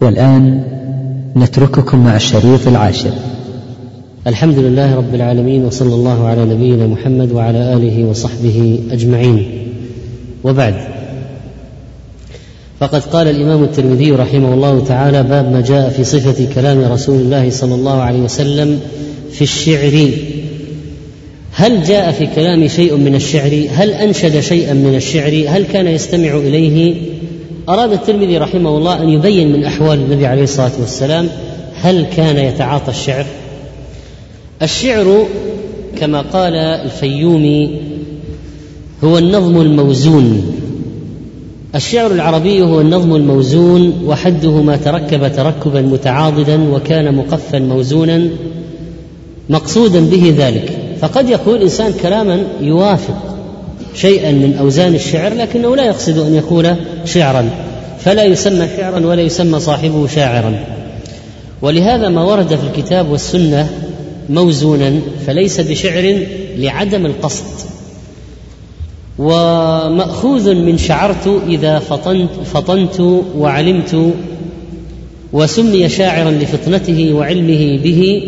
والآن نترككم مع الشريط العاشر. الحمد لله رب العالمين وصلى الله على نبينا محمد وعلى آله وصحبه أجمعين. وبعد فقد قال الإمام الترمذي رحمه الله تعالى باب ما جاء في صفة كلام رسول الله صلى الله عليه وسلم في الشعر. هل جاء في كلام شيء من الشعر؟ هل أنشد شيئا من الشعر؟ هل كان يستمع إليه؟ أراد الترمذي رحمه الله أن يبين من أحوال النبي عليه الصلاة والسلام هل كان يتعاطى الشعر؟ الشعر كما قال الفيومي هو النظم الموزون. الشعر العربي هو النظم الموزون وحده ما تركب تركبا متعاضدا وكان مقفا موزونا مقصودا به ذلك. فقد يقول انسان كلاما يوافق. شيئا من أوزان الشعر لكنه لا يقصد أن يكون شعرا فلا يسمى شعرا ولا يسمى صاحبه شاعرا. ولهذا ما ورد في الكتاب والسنة موزونا فليس بشعر لعدم القصد. ومأخوذ من شعرت إذا فطنت فطنت وعلمت وسمي شاعرا لفطنته وعلمه به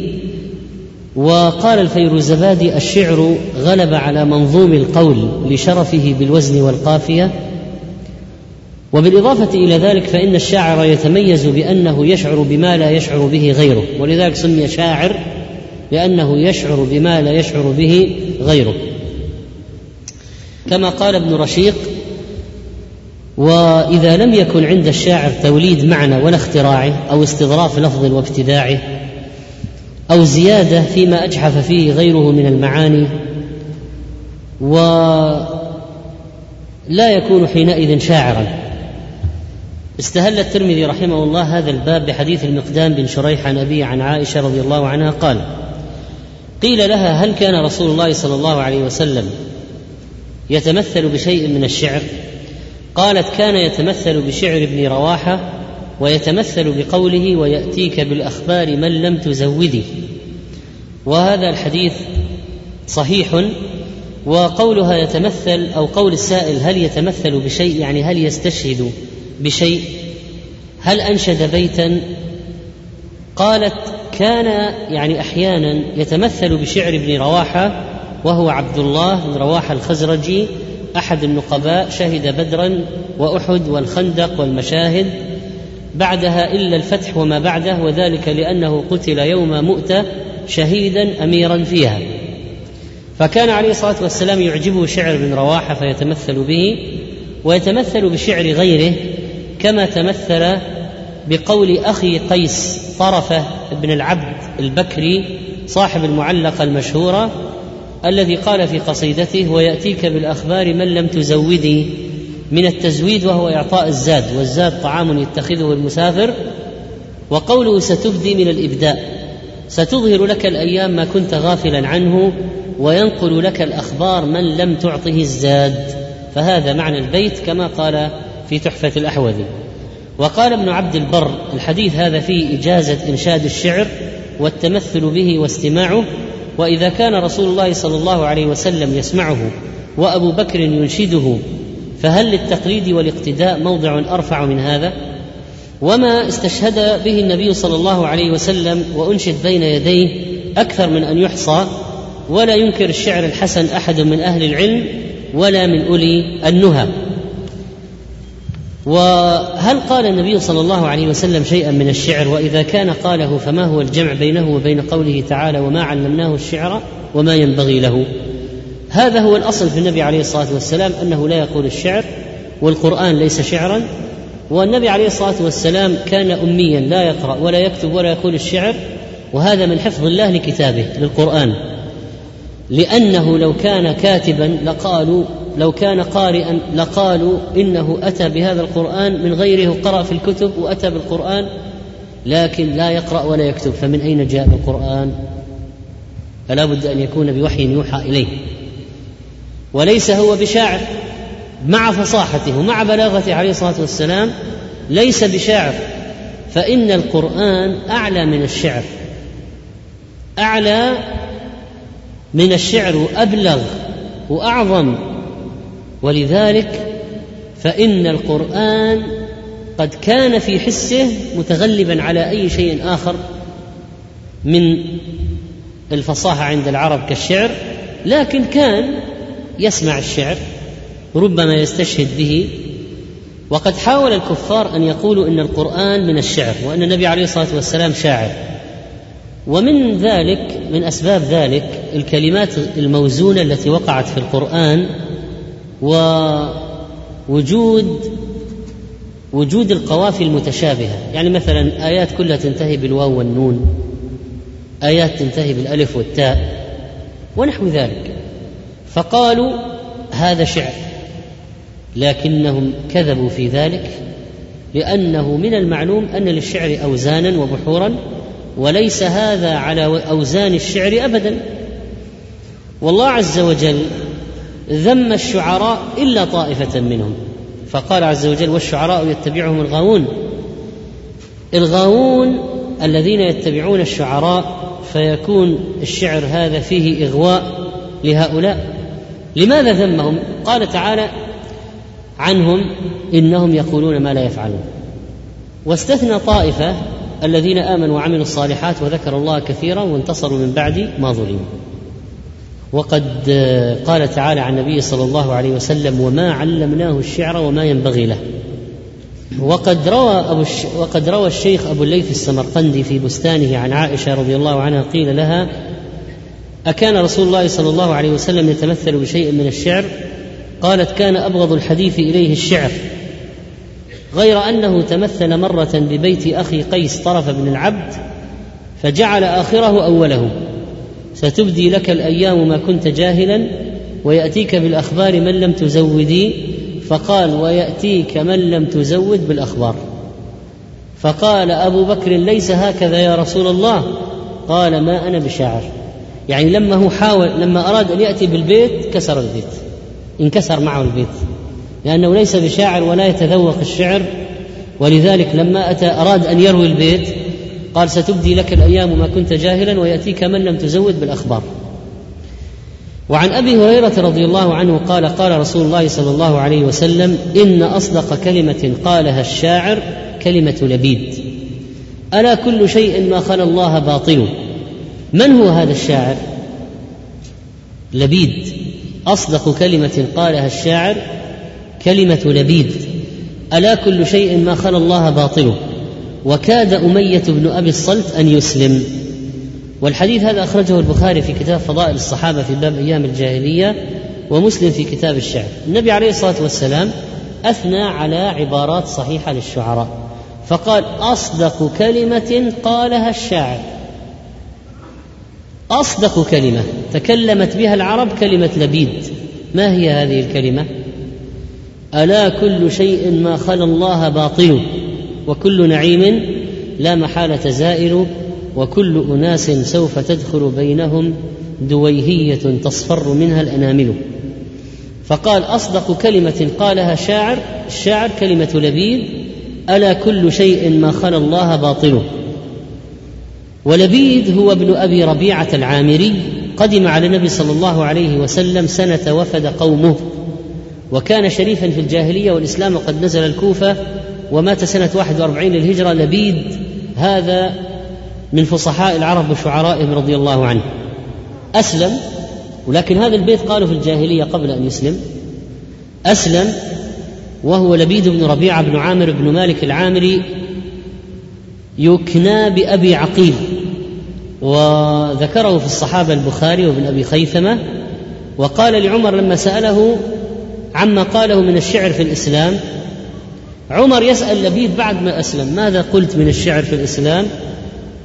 وقال الفيروزبادي الشعر غلب على منظوم القول لشرفه بالوزن والقافية. وبالإضافة إلى ذلك فإن الشاعر يتميز بأنه يشعر بما لا يشعر به غيره ولذلك سمي شاعر لأنه يشعر بما لا يشعر به غيره. كما قال ابن رشيق وإذا لم يكن عند الشاعر توليد معنى ولا اختراعه أو استظراف لفظ وابتداعه أو زيادة فيما أجحف فيه غيره من المعاني ولا يكون حينئذ شاعرا. استهل الترمذي رحمه الله هذا الباب بحديث المقدام بن شريح عن أبي عن عائشة رضي الله عنها قال قيل لها هل كان رسول الله صلى الله عليه وسلم يتمثل بشيء من الشعر؟ قالت كان يتمثل بشعر ابن رواحة ويتمثل بقوله ويأتيك بالأخبار من لم تزودي وهذا الحديث صحيح وقولها يتمثل أو قول السائل هل يتمثل بشيء؟ يعني هل يستشهد بشيء؟ هل أنشد بيتا؟ قالت كان يعني أحيانا يتمثل بشعر ابن رواحة وهو عبد الله بن رواحة الخزرجي أحد النقباء شهد بدرا وأحد والخندق والمشاهد. بعدها إلا الفتح وما بعده وذلك لأنه قتل يوم مؤتة شهيدا أميرا فيها. فكان عليه الصلاة والسلام يعجبه شعر ابن رواحة فيتمثل به ويتمثل بشعر غيره كما تمثل بقول أخي قيس طرفة بن العبد البكري صاحب المعلقة المشهورة الذي قال في قصيدته ويأتيك بالأخبار من لم تزودي من التزويد وهو إعطاء الزاد والزاد طعام يتخذه المسافر وقوله ستبدي من الإبداء ستظهر لك الأيام ما كنت غافلا عنه وينقل لك الأخبار من لم تعطه الزاد. فهذا معنى البيت كما قال في تحفة الاحوذي وقال ابن عبد البر الحديث هذا فيه إجازة انشاد الشعر والتمثل به واستماعه وإذا كان رسول الله صلى الله عليه وسلم يسمعه وأبو بكر ينشده فهل للتقليد والاقتداء موضع أرفع من هذا؟ وما استشهد به النبي صلى الله عليه وسلم وأنشد بين يديه أكثر من أن يحصى ولا ينكر الشعر الحسن أحد من أهل العلم ولا من أولي النهى. وهل قال النبي صلى الله عليه وسلم شيئا من الشعر؟ وإذا كان قاله فما هو الجمع بينه وبين قوله تعالى وما علمناه الشعر وما ينبغي له؟ هذا هو الأصل في النبي عليه الصلاة والسلام أنه لا يقول الشعر والقرآن ليس شعرا والنبي عليه الصلاة والسلام كان اميا لا يقرأ ولا يكتب ولا يقول الشعر وهذا من حفظ الله لكتابه للقرآن. لأنه لو كان كاتبا لقالوا لو كان قارئا لقالوا إنه أتى بهذا القرآن من غيره قرا في الكتب وأتى بالقرآن لكن لا يقرأ ولا يكتب فمن أين جاء القران فلا بد أن يكون بوحي يوحى إليه. وليس هو بشاعر مع فصاحته ومع بلاغته عليه الصلاة والسلام ليس بشاعر. فإن القرآن أعلى من الشعر. أعلى من الشعر وأبلغ وأعظم. ولذلك فإن القرآن قد كان في حسه متغلبا على أي شيء آخر من الفصاحة عند العرب كالشعر لكن كان يسمع الشعر ربما يستشهد به وقد حاول الكفار أن يقولوا إن القرآن من الشعر وأن النبي عليه الصلاة والسلام شاعر. ومن ذلك من أسباب ذلك الكلمات الموزونة التي وقعت في القرآن ووجود وجود القوافي المتشابهة. يعني مثلا آيات كلها تنتهي بالواو والنون آيات تنتهي بالألف والتاء ونحو ذلك. فقالوا هذا شعر لكنهم كذبوا في ذلك لأنه من المعلوم أن للشعر أوزانا وبحورا وليس هذا على أوزان الشعر أبدا. والله عز وجل ذم الشعراء إلا طائفة منهم فقال عز وجل والشعراء يتبعهم الغاوون الغاوون الذين يتبعون الشعراء فيكون الشعر هذا فيه إغواء لهؤلاء. لماذا ذمهم؟ قال تعالى عنهم إنهم يقولون ما لا يفعلون. واستثنى طائفة الذين آمنوا وعملوا الصالحات وذكروا الله كثيرا وانتصروا من بعد ما ظلموا. وقد قال تعالى عن النبي صلى الله عليه وسلم وما علمناه الشعر وما ينبغي له. وقد روى أبو الش... وقد روى الشيخ أبو الليث السمرقندي في بستانه عن عائشة رضي الله عنها قيل لها أكان رسول الله صلى الله عليه وسلم يتمثل بشيء من الشعر؟ قالت كان أبغض الحديث إليه الشعر. غير أنه تمثل مرة ببيت أخي قيس طرف بن العبد فجعل آخره أوله. ستبدي لك الأيام ما كنت جاهلا ويأتيك بالأخبار من لم تزودي فقال ويأتيك من لم تزود بالأخبار. فقال أبو بكر ليس هكذا يا رسول الله. قال ما أنا بشاعر. يعني لما هو حاول لما أراد أن يأتي بالبيت كسر البيت انكسر معه البيت لأنه ليس بشاعر ولا يتذوق الشعر. ولذلك لما أتى أراد أن يروي البيت قال ستبدي لك الأيام ما كنت جاهلا ويأتيك من لم تزود بالأخبار. وعن أبي هريرة رضي الله عنه قال قال رسول الله صلى الله عليه وسلم إن أصدق كلمة قالها الشاعر كلمة لبيد. ألا كل شيء ما خلا الله باطل؟ من هو هذا الشاعر؟ لبيد. أصدق كلمة قالها الشاعر كلمة لبيد. ألا كل شيء ما خلا الله باطل وكاد أمية بن أبي الصلت أن يسلم. والحديث هذا أخرجه البخاري في كتاب فضائل الصحابة في باب أيام الجاهلية ومسلم في كتاب الشعر. النبي عليه الصلاة والسلام أثنى على عبارات صحيحة للشعراء. فقال أصدق كلمة قالها الشاعر. أصدق كلمة تكلمت بها العرب كلمة لبيد. ما هي هذه الكلمة؟ ألا كل شيء ما خلا الله باطل وكل نعيم لا محالة زائل وكل أناس سوف تدخل بينهم دويهية تصفر منها الأنامل. فقال أصدق كلمة قالها شاعر الشاعر كلمة لبيد ألا كل شيء ما خلا الله باطله ولبيد هو ابن أبي ربيعة العامري قدم على النبي صلى الله عليه وسلم سنة وفد قومه. وكان شريفا في الجاهلية والإسلام وقد نزل الكوفة ومات سنة 41 للهجرة. لبيد هذا من فصحاء العرب وشعرائهم رضي الله عنه. أسلم ولكن هذا البيت قالوا في الجاهلية قبل أن يسلم. أسلم وهو لبيد بن ربيعة بن عامر بن مالك العامري يكنى بأبي عقيل. وذكره في الصحابة البخاري وابن أبي خيثمة وقال لعمر لما سأله عما قاله من الشعر في الإسلام عمر يسأل لبيد بعد ما أسلم ماذا قلت من الشعر في الإسلام؟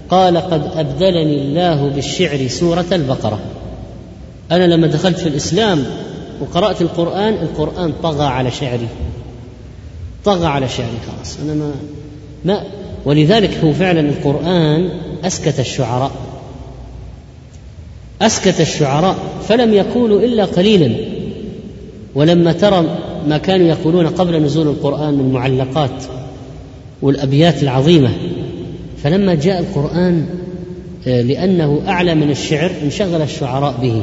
قال قد أبدلني الله بالشعر سورة البقرة. أنا لما دخلت في الإسلام وقرأت القرآن القرآن طغى على شعري. طغى على شعري خلاص. أنا ما ما ولذلك هو فعلا القرآن أسكت الشعراء. أسكت الشعراء فلم يقولوا إلا قليلا. ولما ترى ما كانوا يقولون قبل نزول القرآن من معلقات والأبيات العظيمة فلما جاء القرآن آه، لأنه أعلى من الشعر انشغل الشعراء به.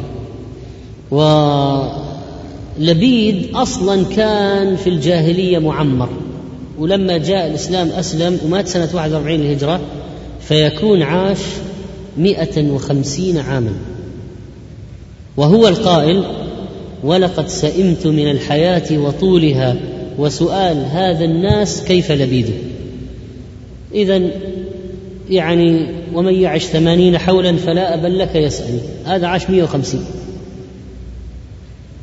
ولبيد أصلا كان في الجاهلية معمر. ولما جاء الإسلام أسلم ومات سنة 41 للهجرة فيكون عاش مئة وخمسين عاما. وهو القائل ولقد سئمت من الحياة وطولها وسؤال هذا الناس كيف لبيده؟ إذا يعني ومن يعش ثمانين حولا فلا أبا لك يسأل هذا عاش مئة وخمسين.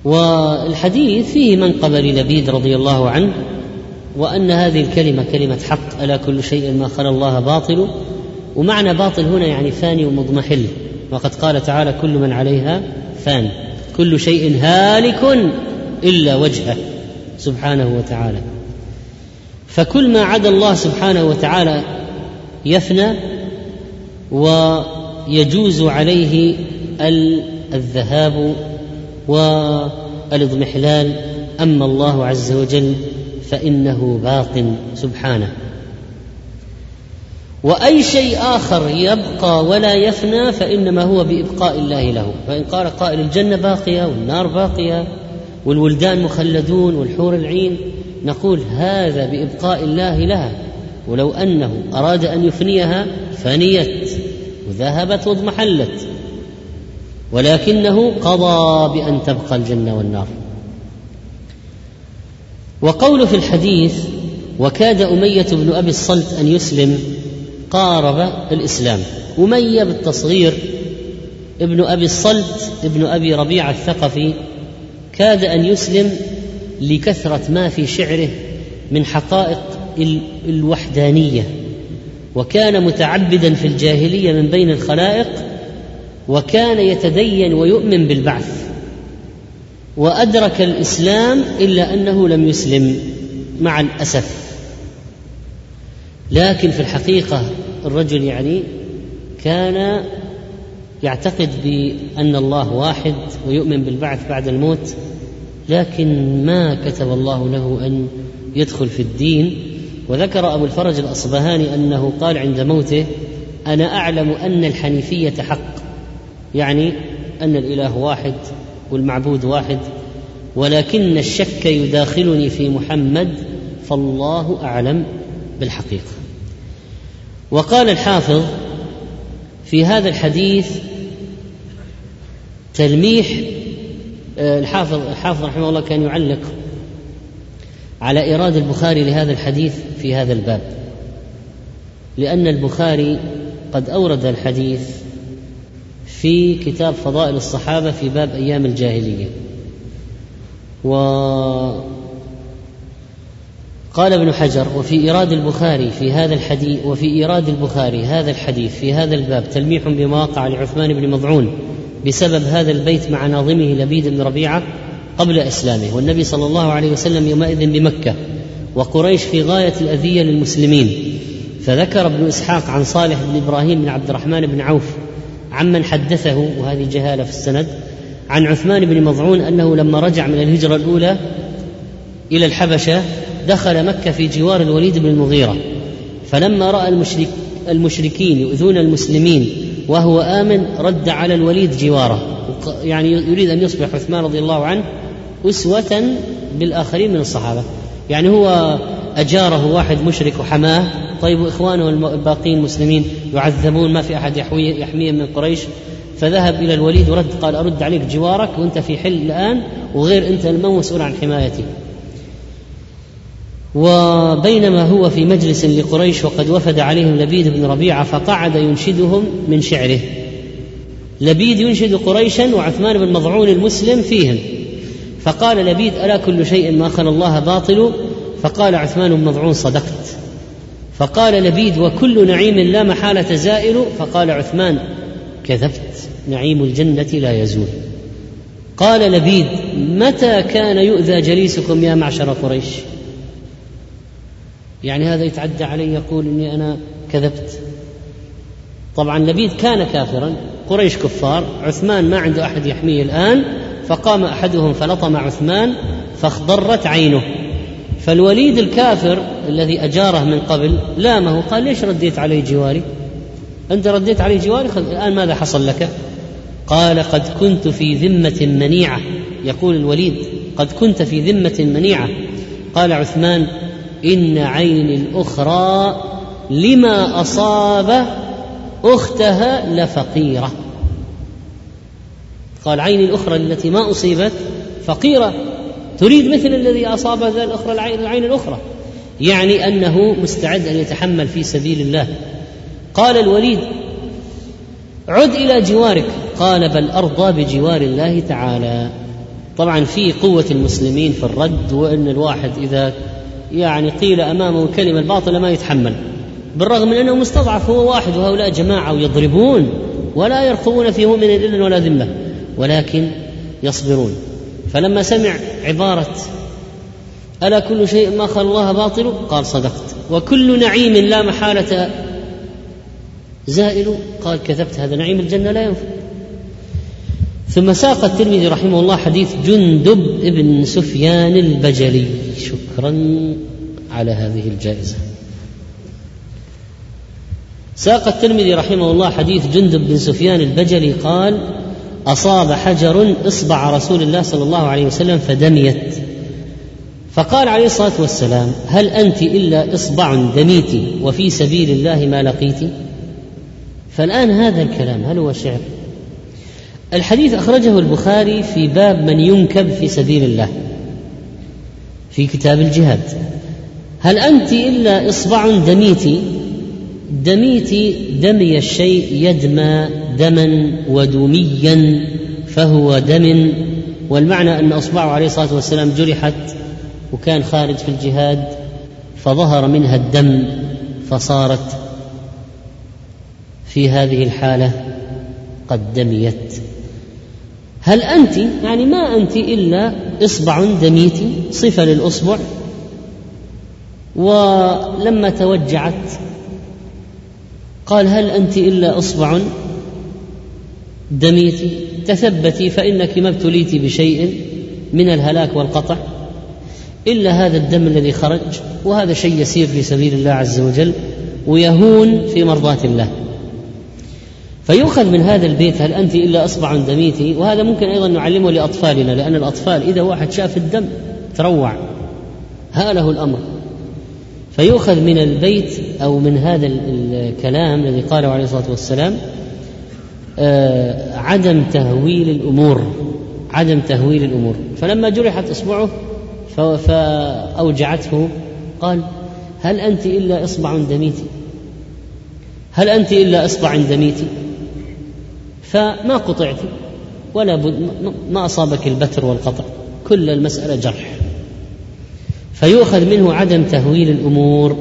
والحديث فيه منقبة للبيد رضي الله عنه وأن هذه الكلمة كلمة حق ألا كل شيء ما خلا الله باطل؟ ومعنى باطل هنا يعني فاني ومضمحل. وقد قال تعالى كل من عليها فان. كل شيء هالك إلا وجهه سبحانه وتعالى. فكل ما عدا الله سبحانه وتعالى يفنى ويجوز عليه الذهاب والإضمحلال. أما الله عز وجل فإنه باق سبحانه. وأي شيء آخر يبقى ولا يفنى فإنما هو بإبقاء الله له. فإن قال قائل الجنة باقية والنار باقية والولدان مخلدون والحور العين نقول هذا بإبقاء الله لها. ولو أنه أراد أن يفنيها فنيت وذهبت واضمحلت. ولكنه قضى بأن تبقى الجنة والنار. وقوله في الحديث وكاد أمية بن أبي الصلت أن يسلم قارب الإسلام. أمية بالتصغير ابن أبي الصلت ابن أبي ربيعة الثقفي كاد أن يسلم لكثرة ما في شعره من حقائق الوحدانية. وكان متعبدا في الجاهلية من بين الخلائق وكان يتدين ويؤمن بالبعث. وأدرك الإسلام إلا أنه لم يسلم مع الأسف. لكن في الحقيقة الرجل يعني كان يعتقد بأن الله واحد ويؤمن بالبعث بعد الموت لكن ما كتب الله له أن يدخل في الدين. وذكر أبو الفرج الأصبهاني أنه قال عند موته أنا أعلم أن الحنيفية حق يعني أن الإله واحد والمعبود واحد ولكن الشك يداخلني في محمد فالله أعلم بالحقيقة. وقال الحافظ في هذا الحديث تلميح آه، الحافظ الحافظ رحمه الله كان يعلق على إيراد البخاري لهذا الحديث في هذا الباب. لأن البخاري قد أورد الحديث في كتاب فضائل الصحابة في باب أيام الجاهلية. و قال ابن حجر وفي إيراد البخاري في هذا الحديث وفي إيراد البخاري هذا الحديث في هذا الباب تلميح بما وقع لعثمان بن مضعون بسبب هذا البيت مع ناظمه لبيد بن ربيعة قبل إسلامه والنبي صلى الله عليه وسلم يومئذ بمكة وقريش في غاية الأذية للمسلمين. فذكر ابن إسحاق عن صالح بن إبراهيم بن عبد الرحمن بن عوف عمن حدثه وهذه جهالة في السند عن عثمان بن مضعون أنه لما رجع من الهجرة الأولى إلى الحبشة دخل مكة في جوار الوليد بن المغيرة فلما رأى المشرك المشركين يؤذون المسلمين وهو آمن رد على الوليد جواره يعني يريد أن يصبح عثمان رضي الله عنه أسوة بالآخرين من الصحابة. يعني هو أجاره واحد مشرك وحماه طيب وإخوانه الباقين المسلمين يعذبون ما في أحد يحميهم من قريش فذهب إلى الوليد ورد قال أرد عليك جوارك وأنت في حل الآن وغير أنت المسؤول عن حمايتي وبينما هو في مجلس لقريش وقد وفد عليهم لبيد بن ربيعة فقعد ينشدهم من شعره. لبيد ينشد قريشا وعثمان بن مضعون المسلم فيهم. فقال لبيد ألا كل شيء ما خلا الله باطل؟ فقال عثمان بن مضعون صدقت. فقال لبيد وكل نعيم لا محالة زائل؟ فقال عثمان كذبت نعيم الجنة لا يزول. قال لبيد متى كان يؤذى جليسكم يا معشر قريش؟ يعني هذا يتعدى علي يقول إني أنا كذبت. طبعا لبيد كان كافرا قريش كفار عثمان ما عنده أحد يحميه الآن فقام أحدهم فلطم عثمان فاخضرت عينه. فالوليد الكافر الذي أجاره من قبل لامه قال ليش رديت علي جواري؟ أنت رديت علي جواري؟ الآن ماذا حصل لك؟ قال قد كنت في ذمة منيعة. يقول الوليد قد كنت في ذمة منيعة. قال عثمان إن عين الأخرى لما أصاب أختها لفقيرة. قال عين الأخرى التي ما أصيبت فقيرة. تريد مثل الذي أصاب الأخرى العين, العين الأخرى. يعني أنه مستعد أن يتحمل في سبيل الله. قال الوليد عد إلى جوارك. قال بل أرضى بجوار الله تعالى. طبعا في قوة المسلمين في الرد وأن الواحد إذا يعني قيل أمامه الكلمة الباطلة ما يتحمل. بالرغم من أنه مستضعف هو واحد وهؤلاء جماعة ويضربون ولا يرقبون في مؤمن إلا ولا ذمة ولكن يصبرون. فلما سمع عبارة ألا كل شيء ما خلى الله باطل؟ قال صدقت. وكل نعيم لا محالة زائل؟ قال كذبت هذا نعيم الجنة لا ينفع. ثم ساق الترمذي رحمه الله حديث جندب بن سفيان البجلي. شكرا على هذه الجائزة. ساق الترمذي رحمه الله حديث جندب بن سفيان البجلي قال أصاب حجر إصبع رسول الله صلى الله عليه وسلم فدميت. فقال عليه الصلاة والسلام هل أنت إلا إصبع دميت وفي سبيل الله ما لقيت؟ فالآن هذا الكلام هل هو شعر؟ الحديث أخرجه البخاري في باب من ينكب في سبيل الله. في كتاب الجهاد. هل أنت إلا إصبع دميت؟ دميت دمي الشيء يدمى دما ودميا فهو دم. والمعنى أن أصبعه عليه الصلاة والسلام جرحت وكان خارج في الجهاد فظهر منها الدم فصارت في هذه الحالة قد دميت. هل أنت يعني ما أنت إلا إصبع دميت صفة للأصبع. ولما توجعت قال هل أنت إلا إصبع دميت تثبتي فإنك ما ابتليت بشيء من الهلاك والقطع إلا هذا الدم الذي خرج وهذا شيء يسير في سبيل الله عز وجل ويهون في مرضاة الله. فيؤخذ من هذا البيت هل أنت إلا أصبع دميتي؟ وهذا ممكن أيضا نعلمه لأطفالنا لأن الأطفال إذا واحد شاف الدم تروع. هأله الأمر. فيؤخذ من البيت أو من هذا الكلام الذي قاله عليه الصلاة والسلام آه، عدم تهويل الأمور. عدم تهويل الأمور. فلما جرحت إصبعه فأوجعته قال هل أنت إلا إصبع دميتي؟ هل أنت إلا إصبع دميتي؟ فما قطعت ولا بد ما أصابك البتر والقطع كل المسألة جرح. فيؤخذ منه عدم تهويل الأمور.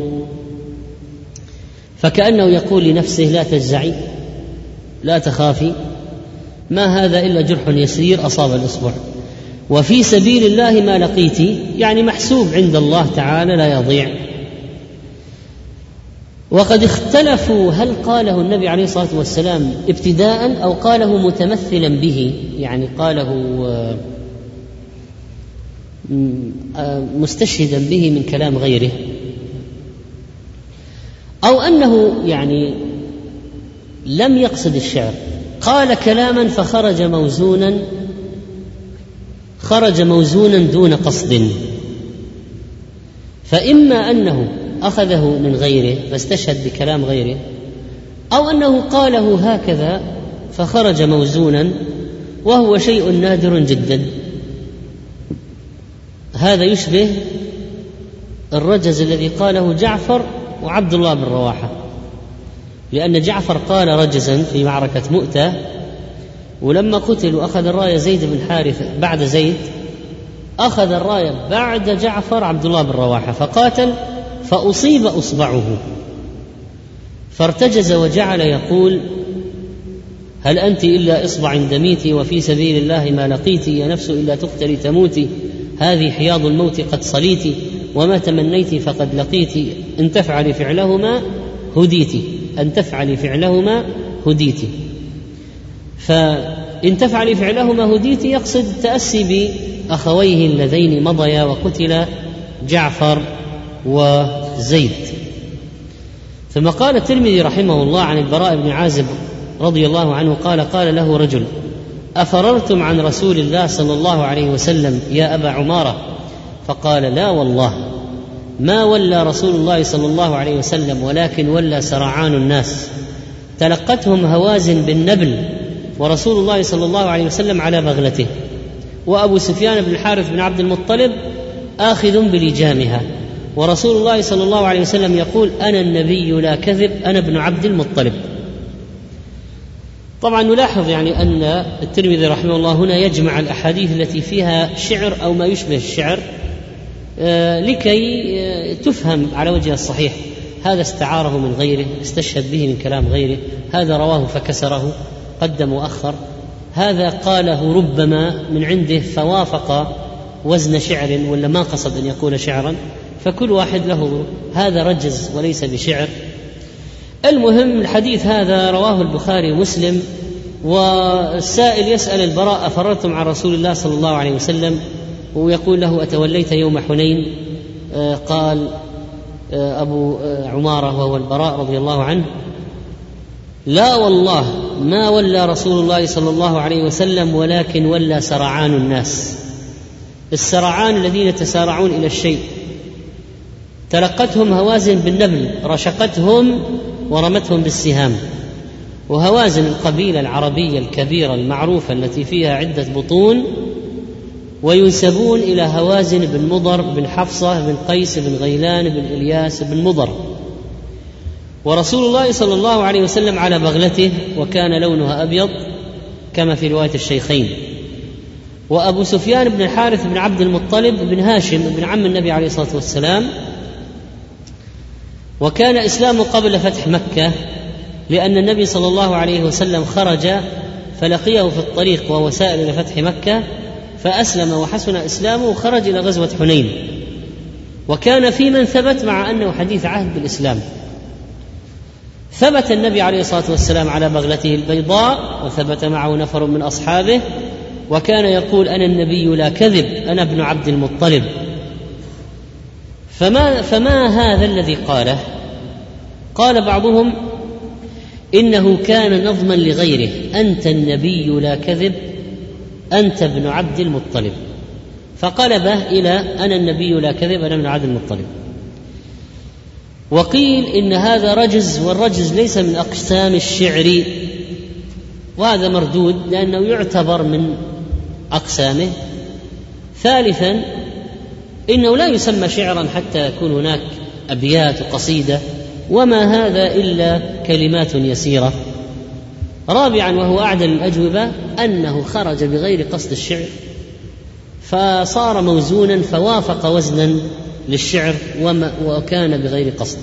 فكأنه يقول لنفسه لا تجزعي لا تخافي ما هذا إلا جرح يسير أصاب الإصبع. وفي سبيل الله ما لقيت يعني محسوب عند الله تعالى لا يضيع. وقد اختلفوا هل قاله النبي عليه الصلاة والسلام ابتداء أو قاله متمثلا به. يعني قاله آه، مستشهدا به من كلام غيره. أو أنه يعني لم يقصد الشعر. قال كلاما فخرج موزونا خرج موزونا دون قصد. فإما أنه أخذه من غيره فاستشهد بكلام غيره أو أنه قاله هكذا فخرج موزونا وهو شيء نادر جدا. هذا يشبه الرجز الذي قاله جعفر وعبد الله بن رواحة لأن جعفر قال رجزا في معركة مؤتة ولما قتل وأخذ الراية زيد بن حارثه بعد زيد أخذ الراية بعد جعفر عبد الله بن رواحة فقاتل فأصيب إصبعه. فارتجز وجعل يقول هل أنت إلا إصبع دميت وفي سبيل الله ما لقيت؟ يا نفس إلا تقتلي تموتي هذه حياض الموت قد صليت وما تمنيت فقد لقيت. إن تفعلي فعلهما هديت. أن تفعلي فعلهما هديت. فإن تفعلي فعلهما هديت يقصد التأسي بأخويه اللذين مضيا وقتل جعفر. وزيد. ثم قال الترمذي رحمه الله عن البراء بن عازب رضي الله عنه قال قال له رجل أفررتم عن رسول الله صلى الله عليه وسلم يا أبا عمارة؟ فقال لا والله. ما ولى رسول الله صلى الله عليه وسلم ولكن ولى سرعان الناس. تلقتهم هوازن بالنبل ورسول الله صلى الله عليه وسلم على بغلته. وأبو سفيان بن الحارث بن عبد المطلب آخذ بلجامها. ورسول الله صلى الله عليه وسلم يقول أنا النبي لا كذب أنا ابن عبد المطلب. طبعا نلاحظ يعني أن الترمذي رحمه الله هنا يجمع الأحاديث التي فيها شعر أو ما يشبه الشعر آه، لكي آه، تفهم على وجه الصحيح. هذا استعاره من غيره استشهد به من كلام غيره هذا رواه فكسره قدم وأخر. هذا قاله ربما من عنده فوافق وزن شعر ولا ما قصد أن يقول شعرا. فكل واحد له هذا رجز وليس بشعر. المهم الحديث هذا رواه البخاري ومسلم والسائل يسأل البراء أفررتم عن رسول الله صلى الله عليه وسلم؟ ويقول له أتوليت يوم حنين؟ آه، قال آه، أبو آه، عمارة وهو البراء رضي الله عنه لا والله ما ولى رسول الله صلى الله عليه وسلم ولكن ولى سرعان الناس. السرعان الذين يتسارعون إلى الشيء. تلقتهم هوازن بالنبل رشقتهم ورمتهم بالسهام. وهوازن القبيلة العربية الكبيرة المعروفة التي فيها عدة بطون وينسبون إلى هوازن بن مضر بن حفصة بن قيس بن غيلان بن إلياس بن مضر. ورسول الله صلى الله عليه وسلم على بغلته وكان لونها أبيض كما في رواية الشيخين. وأبو سفيان بن الحارث بن عبد المطلب بن هاشم بن عم النبي عليه الصلاة والسلام وكان اسلامه قبل فتح مكة لأن النبي صلى الله عليه وسلم خرج فلقيه في الطريق وهو سائر إلى فتح مكة فأسلم وحسن إسلامه وخرج إلى غزوة حنين. وكان في من ثبت مع أنه حديث عهد بالإسلام. ثبت النبي عليه الصلاة والسلام على بغلته البيضاء وثبت معه نفر من أصحابه وكان يقول أنا النبي لا كذب أنا ابن عبد المطلب. فما فما هذا الذي قاله؟ قال بعضهم إنه كان نظما لغيره أنت النبي لا كذب أنت ابن عبد المطلب. فقلبه إلى أنا النبي لا كذب أنا ابن عبد المطلب. وقيل إن هذا رجز والرجز ليس من أقسام الشعر وهذا مردود لأنه يعتبر من أقسامه. ثالثا إنه لا يسمى شعرا حتى يكون هناك أبيات وقصيده وما هذا إلا كلمات يسيرة. رابعا وهو اعدل الأجوبة أنه خرج بغير قصد الشعر فصار موزونا فوافق وزنا للشعر وما وكان بغير قصد.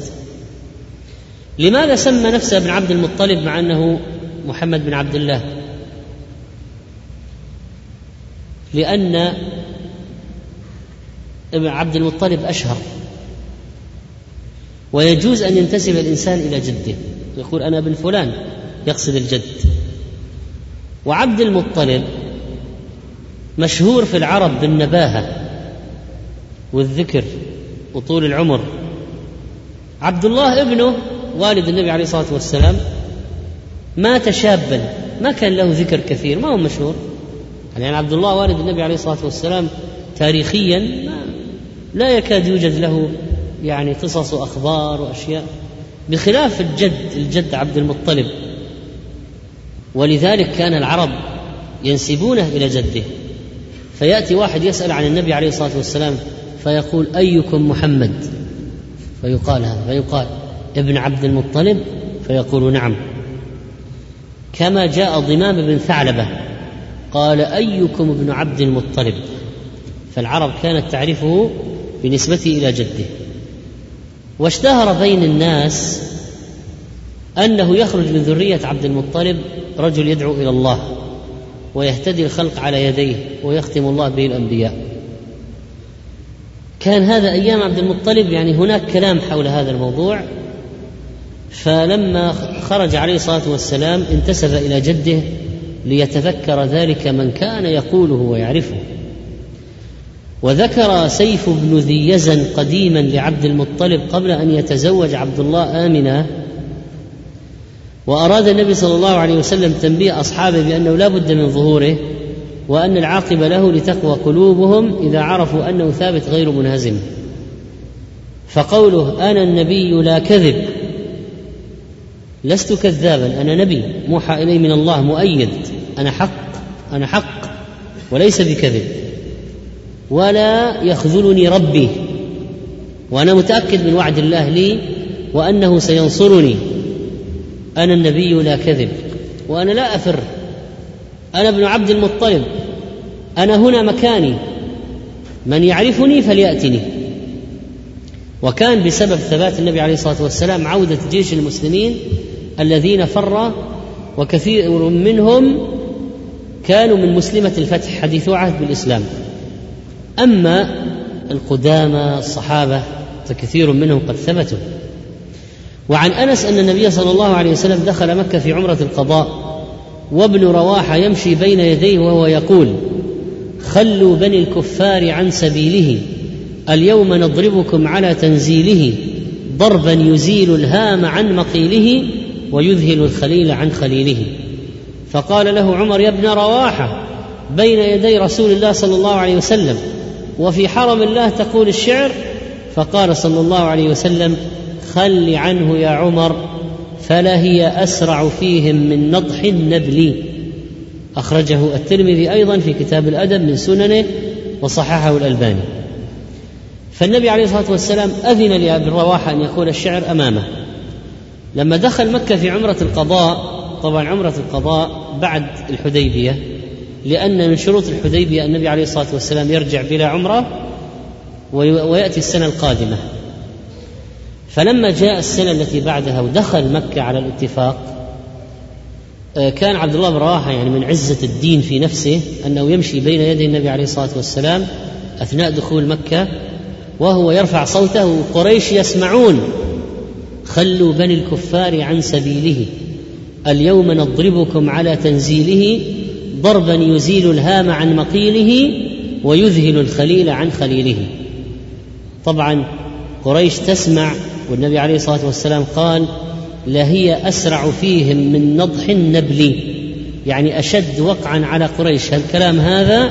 لماذا سمى نفسه ابن عبد المطلب مع أنه محمد بن عبد الله؟ لأن ابن عبد المطلب أشهر. ويجوز أن ينتسب الإنسان إلى جده. يقول أنا ابن فلان يقصد الجد. وعبد المطلب مشهور في العرب بالنباهة والذكر وطول العمر. عبد الله ابنه والد النبي عليه الصلاة والسلام مات شابا ما كان له ذكر كثير ما هو مشهور. يعني عبد الله والد النبي عليه الصلاة والسلام تاريخيا ما لا يكاد يوجد له يعني قصص وأخبار وأشياء بخلاف الجد الجد عبد المطلب. ولذلك كان العرب ينسبونه إلى جده. فيأتي واحد يسأل عن النبي عليه الصلاة والسلام فيقول أيكم محمد؟ فيقال هذا فيقال ابن عبد المطلب؟ فيقول نعم. كما جاء ضمام بن ثعلبة قال أيكم ابن عبد المطلب؟ فالعرب كانت تعرفه بنسبته إلى جده. واشتهر بين الناس أنه يخرج من ذرية عبد المطلب رجل يدعو إلى الله ويهتدي الخلق على يديه ويختم الله به الأنبياء. كان هذا أيام عبد المطلب يعني هناك كلام حول هذا الموضوع فلما خرج عليه الصلاة والسلام انتسب إلى جده ليتذكر ذلك من كان يقوله ويعرفه. وذكر سيف بن ذي يزن قديما لعبد المطلب قبل أن يتزوج عبد الله آمنة. وأراد النبي صلى الله عليه وسلم تنبيه أصحابه بأنه لا بد من ظهوره وأن العاقبة له لتقوى قلوبهم إذا عرفوا أنه ثابت غير منهزم. فقوله أنا النبي لا كذب لست كذابا أنا نبي موحى إلي من الله مؤيد أنا حق أنا حق وليس بكذب. ولا يخذلني ربي. وأنا متأكد من وعد الله لي وأنه سينصرني. أنا النبي لا كذب. وأنا لا أفر. أنا ابن عبد المطلب. أنا هنا مكاني. من يعرفني فليأتني. وكان بسبب ثبات النبي عليه الصلاة والسلام عودة جيش المسلمين الذين فر وكثير منهم كانوا من مسلمة الفتح حديث عهد بالإسلام. أما القدامى الصحابة فكثير منهم قد ثبتوا. وعن أنس أن النبي صلى الله عليه وسلم دخل مكة في عمرة القضاء وابن رواحه يمشي بين يديه وهو يقول خلوا بني الكفار عن سبيله اليوم نضربكم على تنزيله ضربا يزيل الهام عن مقيله ويذهل الخليل عن خليله. فقال له عمر يا ابن رواحة بين يدي رسول الله صلى الله عليه وسلم وفي حرم الله تقول الشعر فقال صلى الله عليه وسلم خل عنه يا عمر فلا هي أسرع فيهم من نضح النبل. أخرجه الترمذي أيضا في كتاب الأدب من سننه وصححه الألباني. فالنبي عليه الصلاة والسلام أذن لأبي الرواحه أن يقول الشعر أمامه. لما دخل مكة في عمرة القضاء طبعا عمرة القضاء بعد الحديبية لأن من شروط الحديبية النبي عليه الصلاة والسلام يرجع بلا عمرة ويأتي السنة القادمة. فلما جاء السنة التي بعدها ودخل مكة على الاتفاق آه، كان عبد الله بن رواحة يعني من عزة الدين في نفسه أنه يمشي بين يدي النبي عليه الصلاة والسلام أثناء دخول مكة وهو يرفع صوته وقريش يسمعون خلوا بني الكفار عن سبيله اليوم نضربكم على تنزيله ضربا يزيل الهام عن مقيله ويذهل الخليل عن خليله. طبعا قريش تسمع والنبي عليه الصلاة والسلام قال لهي أسرع فيهم من نضح النبل. يعني أشد وقعا على قريش. الكلام هذا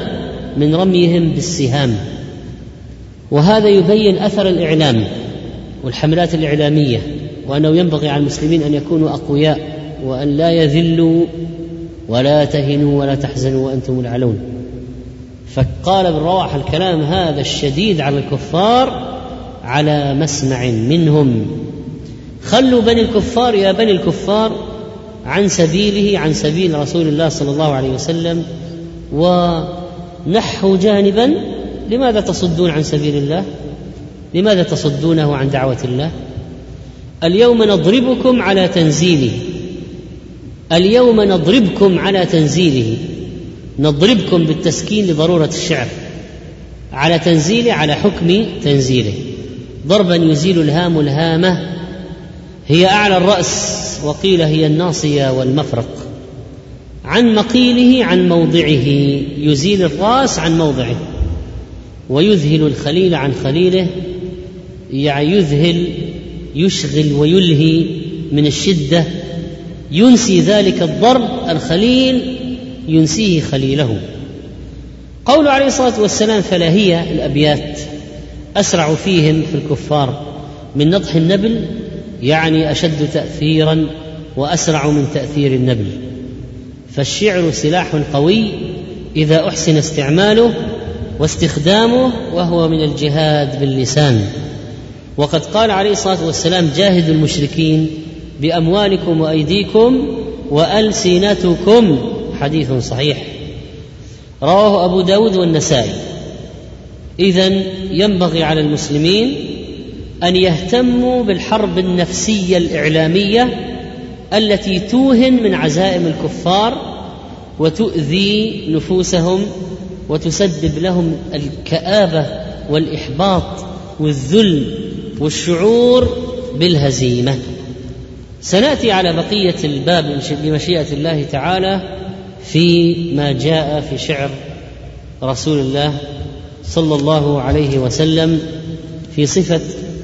من رميهم بالسهام. وهذا يبين أثر الإعلام والحملات الإعلامية وأنه ينبغي على المسلمين أن يكونوا أقوياء وأن لا يذلوا ولا تهنوا ولا تحزنوا وأنتم العلون. فقال ابن رواح الكلام هذا الشديد على الكفار على مسمع منهم. خلوا بني الكفار يا بني الكفار عن سبيله عن سبيل رسول الله صلى الله عليه وسلم ونحوا جانبا لماذا تصدون عن سبيل الله؟ لماذا تصدونه عن دعوة الله؟ اليوم نضربكم على تنزيله. اليوم نضربكم على تنزيله. نضربكم بالتسكين لضرورة الشعر. على تنزيله على حكم تنزيله. ضربا يزيل الهام الهامة. هي أعلى الرأس وقيل هي الناصية والمفرق. عن مقيله عن موضعه. يزيل الرأس عن موضعه. ويذهل الخليل عن خليله. يعني يذهل يشغل ويلهي من الشدة. ينسي ذلك الضرب الخليل ينسيه خليله. قول عليه الصلاة والسلام فلا هي الأبيات أسرع فيهم في الكفار من نضح النبل يعني أشد تاثيرا وأسرع من تأثير النبل. فالشعر سلاح قوي إذا أحسن استعماله واستخدامه وهو من الجهاد باللسان. وقد قال عليه الصلاة والسلام جاهدوا المشركين بأموالكم وأيديكم وألسنتكم. حديث صحيح. رواه أبو داود والنسائي. اذا ينبغي على المسلمين أن يهتموا بالحرب النفسية الإعلامية التي توهن من عزائم الكفار وتؤذي نفوسهم وتسبب لهم الكآبة والإحباط والذل والشعور بالهزيمة. سنأتي على بقية الباب بمشيئة الله تعالى في ما جاء في شعر رسول الله صلى الله عليه وسلم في صفة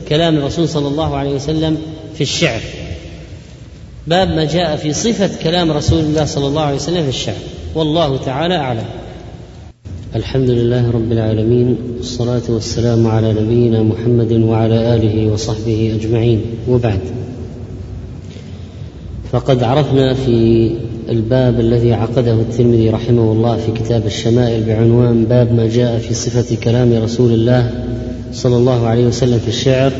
كلام الرسول صلى الله عليه وسلم في الشعر. باب ما جاء في صفة كلام رسول الله صلى الله عليه وسلم في الشعر. والله تعالى أعلم. الحمد لله رب العالمين والصلاة والسلام على نبينا محمد وعلى آله وصحبه أجمعين. وبعد. فقد عرفنا في الباب الذي عقده الترمذي رحمه الله في كتاب الشمائل بعنوان باب ما جاء في صفة كلام رسول الله صلى الله عليه وسلم في الشعر.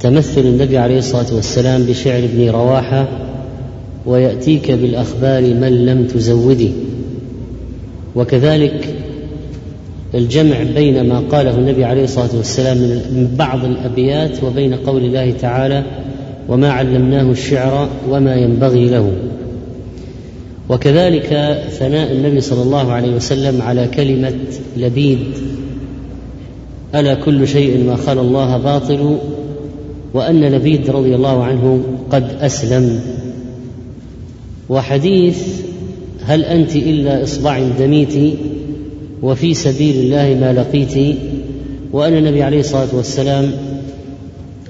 تمثل النبي عليه الصلاة والسلام بشعر ابن رواحة ويأتيك بالأخبار من لم تزوده. وكذلك الجمع بين ما قاله النبي عليه الصلاة والسلام من بعض الأبيات وبين قول الله تعالى وما علمناه الشعر وما ينبغي له. وكذلك ثناء النبي صلى الله عليه وسلم على كلمة لبيد. ألا كل شيء ما خلا الله باطل وأن لبيد رضي الله عنه قد أسلم. وحديث هل أنت إلا إصبع دميت وفي سبيل الله ما لقيت. وأن النبي عليه الصلاة والسلام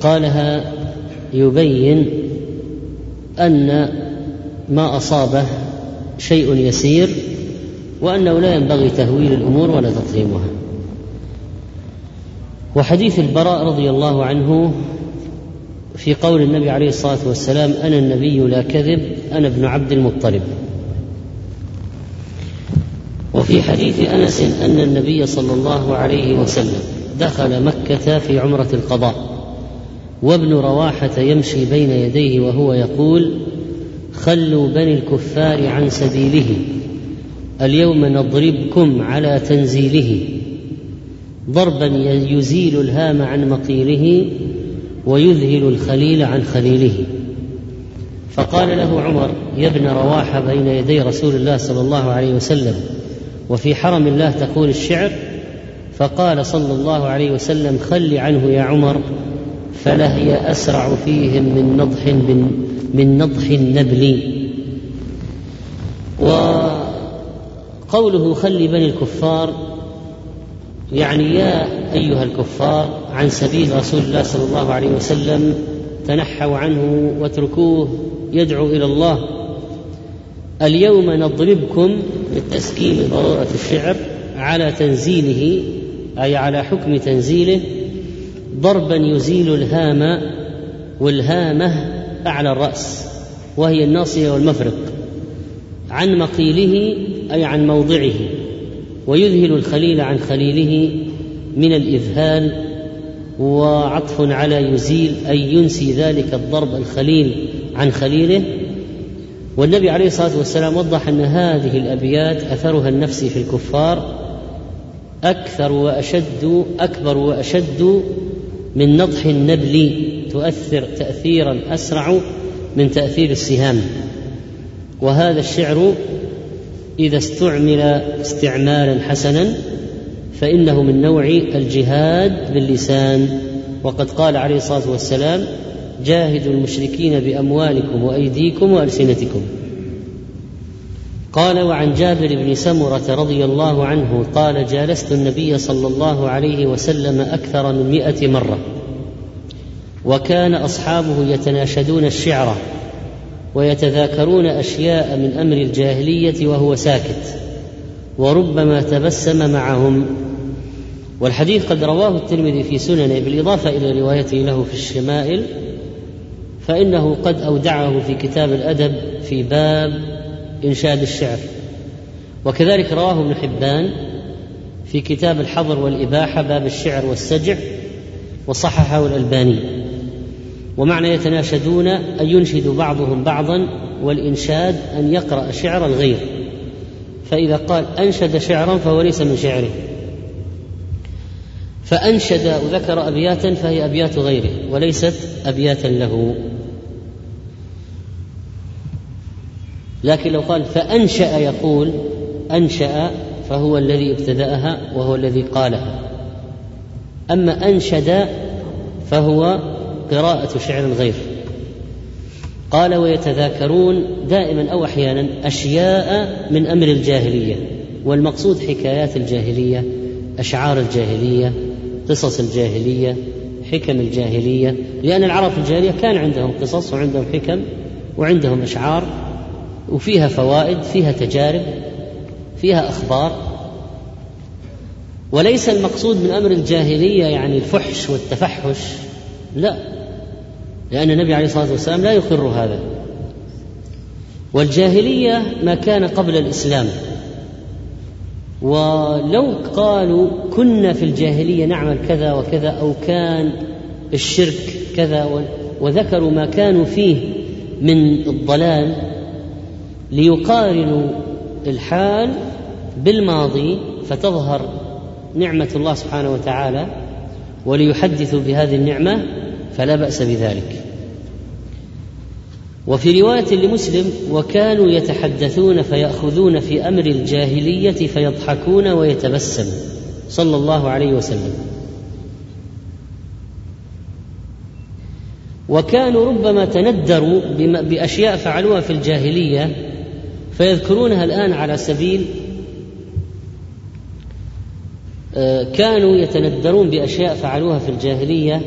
قالها يبين أن ما أصابه شيء يسير وأنه لا ينبغي تهويل الأمور ولا تضخيمها وحديث البراء رضي الله عنه في قول النبي عليه الصلاة والسلام أنا النبي لا كذب أنا ابن عبد المطلب. وفي حديث أنس أن النبي صلى الله عليه وسلم دخل مكة في عمرة القضاء. وابن رواحة يمشي بين يديه وهو يقول خلوا بني الكفار عن سبيله اليوم نضربكم على تنزيله. ضربا يزيل الهام عن مقيله ويذهل الخليل عن خليله. فقال له عمر يا ابن رواحة بين يدي رسول الله صلى الله عليه وسلم وفي حرم الله تقول الشعر؟ فقال صلى الله عليه وسلم خل عنه يا عمر. فلهي أسرع فيهم من نضح من نضح النبل. وقوله خل بني الكفار يعني يا أيها الكفار عن سبيل رسول الله صلى الله عليه وسلم تنحوا عنه واتركوه يدعو إلى الله. اليوم نضربكم بالتسكين ضرورة الشعر على تنزيله أي على حكم تنزيله ضربا يزيل الهام والهامة أعلى الرأس وهي الناصية والمفرق عن مقيله أي عن موضعه ويذهل الخليل عن خليله من الإذهال وعطف على يزيل أي ينسي ذلك الضرب الخليل عن خليله. والنبي عليه الصلاة والسلام وضح أن هذه الأبيات أثرها النفسي في الكفار أكثر وأشد أكبر وأشد من نضح النبل تؤثر تاثيرا أسرع من تأثير السهام. وهذا الشعر إذا استعمل استعمالا حسنا فإنه من نوع الجهاد باللسان. وقد قال عليه الصلاة والسلام جاهدوا المشركين بأموالكم وأيديكم وألسنتكم. قال وعن جابر بن سمرة رضي الله عنه قال جالست النبي صلى الله عليه وسلم أكثر من مائه مرة وكان أصحابه يتناشدون الشعر ويتذاكرون أشياء من أمر الجاهلية وهو ساكت وربما تبسم معهم. والحديث قد رواه الترمذي في سننه بالإضافة إلى روايته له في الشمائل فإنه قد أودعه في كتاب الأدب في باب إنشاد الشعر. وكذلك رواه ابن حبان في كتاب الحظر والإباحة باب الشعر والسجع وصححه الألباني. ومعنى يتناشدون أن ينشد بعضهم بعضا والإنشاد أن يقرأ شعر الغير. فإذا قال أنشد شعرا فهو ليس من شعره. فأنشد وذكر أبياتا فهي أبيات غيره وليست أبياتا له. لكن لو قال فأنشأ يقول أنشأ فهو الذي ابتدأها وهو الذي قالها. أما أنشد فهو قراءة شعر الغير قال ويتذاكرون دائما أو أحيانا أشياء من أمر الجاهلية والمقصود حكايات الجاهلية أشعار الجاهلية قصص الجاهلية حكم الجاهلية لأن العرب في الجاهلية كان عندهم قصص وعندهم حكم وعندهم أشعار. وفيها فوائد فيها تجارب فيها أخبار. وليس المقصود من أمر الجاهلية يعني الفحش والتفحش لا. لأن النبي عليه الصلاة والسلام لا يقر هذا. والجاهلية ما كان قبل الإسلام. ولو قالوا كنا في الجاهلية نعمل كذا وكذا أو كان الشرك كذا وذكروا ما كانوا فيه من الضلال ليقارنوا الحال بالماضي فتظهر نعمة الله سبحانه وتعالى وليحدثوا بهذه النعمة فلا بأس بذلك. وفي رواية لمسلم وكانوا يتحدثون فيأخذون في أمر الجاهلية فيضحكون ويتبسم صلى الله عليه وسلم. وكانوا ربما تندروا بأشياء فعلوها في الجاهلية فيذكرونها الآن على سبيل آه، كانوا يتندرون بأشياء فعلوها في الجاهلية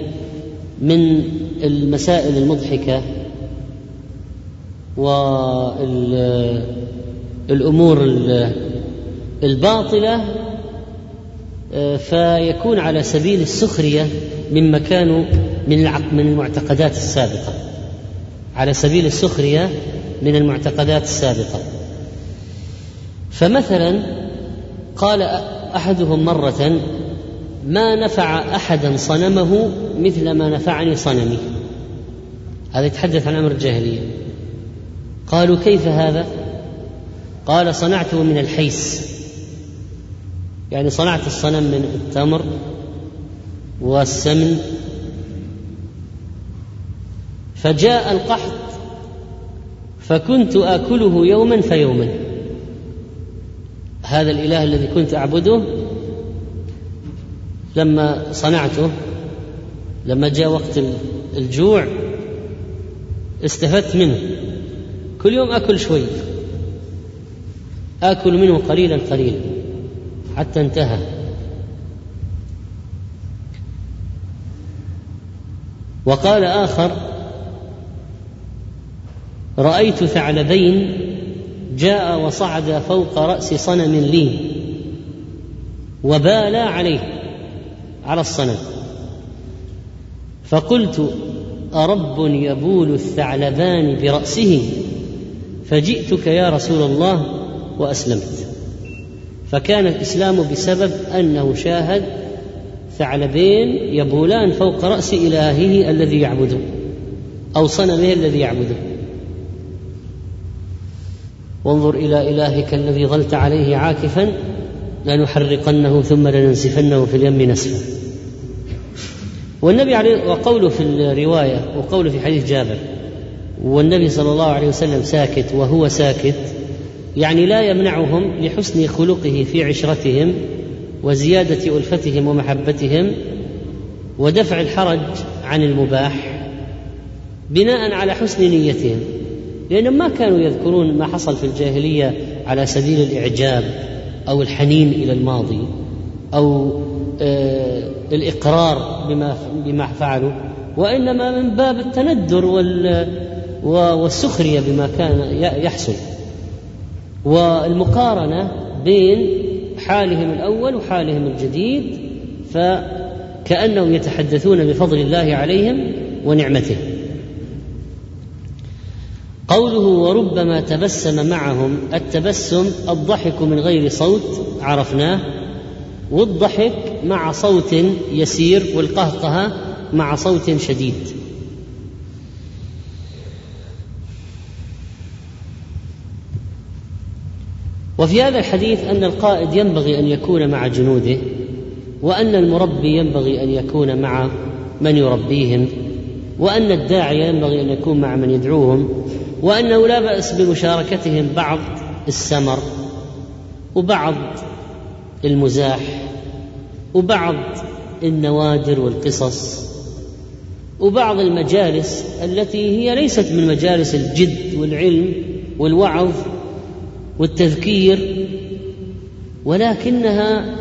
من المسائل المضحكة والامور الباطلة آه، فيكون على سبيل السخرية مما كانوا من من المعتقدات السابقة. على سبيل السخرية من المعتقدات السابقة. فمثلا قال أحدهم مرة ما نفع أحدا صنمه مثل ما نفعني صنمي. هذا يتحدث عن أمر الجاهلية. قالوا كيف هذا؟ قال صنعته من الحيس. يعني صنعت الصنم من التمر والسمن. فجاء القحط فكنت آكله يوما فيوما. هذا الإله الذي كنت أعبده لما صنعته لما جاء وقت الجوع استفدت منه. كل يوم آكل شوي آكل منه قليلا قليلا حتى انتهى. وقال آخر رأيت ثعلبين جاء وصعد فوق رأس صنم لي وبالا عليه على الصنم. فقلت أرب يبول الثعلبان برأسه؟ فجئتك يا رسول الله وأسلمت. فكان الإسلام بسبب أنه شاهد ثعلبين يبولان فوق رأس إلهه الذي يعبده أو صنمه الذي يعبده. وانظر إلى إلهك الذي ظلت عليه عاكفا لنحرقنه ثم لننسفنه في اليم نسفا. والنبي عليه وقوله في الرواية وقوله في حديث جابر والنبي صلى الله عليه وسلم ساكت وهو ساكت يعني لا يمنعهم لحسن خلقه في عشرتهم وزيادة ألفتهم ومحبتهم ودفع الحرج عن المباح بناء على حسن نيتهم. لأنهم ما كانوا يذكرون ما حصل في الجاهلية على سبيل الإعجاب أو الحنين إلى الماضي أو آه الإقرار بما بما فعلوا وإنما من باب التندر والسخرية بما كان يحصل. والمقارنة بين حالهم الأول وحالهم الجديد فكأنهم يتحدثون بفضل الله عليهم ونعمته. قوله وربما تبسم معهم التبسم الضحك من غير صوت عرفناه والضحك مع صوت يسير والقهقهه مع صوت شديد. وفي هذا الحديث أن القائد ينبغي أن يكون مع جنوده وأن المربي ينبغي أن يكون مع من يربيهم. وأن الداعيه ينبغي أن يكون مع من يدعوهم وأنه لا بأس بمشاركتهم بعض السمر وبعض المزاح وبعض النوادر والقصص وبعض المجالس التي هي ليست من مجالس الجد والعلم والوعظ والتذكير ولكنها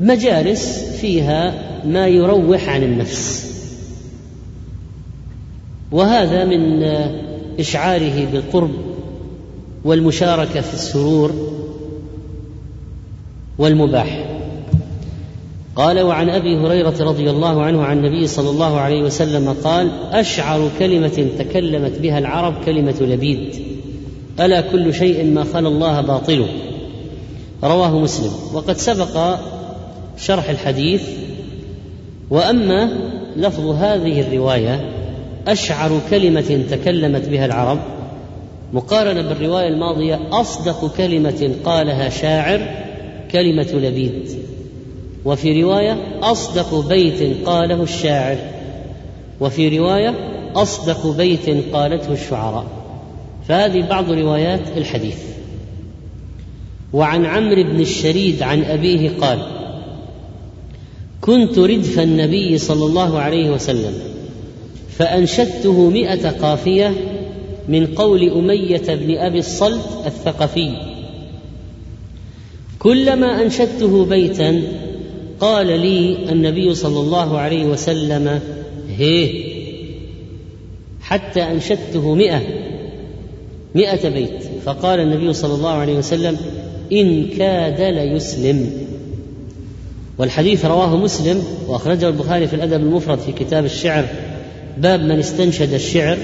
مجالس فيها ما يروح عن النفس. وهذا من إشعاره بالقرب والمشاركة في السرور والمباح. قال وعن أبي هريرة رضي الله عنه عن النبي صلى الله عليه وسلم قال أشعر كلمة تكلمت بها العرب كلمة لبيد ألا كل شيء ما خلا الله باطل رواه مسلم. وقد سبق شرح الحديث وأما لفظ هذه الرواية أشعر كلمة تكلمت بها العرب مقارنة بالرواية الماضية أصدق كلمة قالها شاعر كلمة لبيد. وفي رواية أصدق بيت قاله الشاعر. وفي رواية أصدق بيت قالته الشعراء. فهذه بعض روايات الحديث. وعن عمرو بن الشريد عن أبيه قال كنت ردف النبي صلى الله عليه وسلم فأنشدته مئة قافية من قول أمية بن أبي الصلت الثقفي. كلما أنشدته بيتا قال لي النبي صلى الله عليه وسلم هيه حتى أنشدته مئة مئة بيت. فقال النبي صلى الله عليه وسلم إن كاد ليسلم. والحديث رواه مسلم وأخرجه البخاري في الأدب المفرد في كتاب الشعر باب من استنشد الشعر.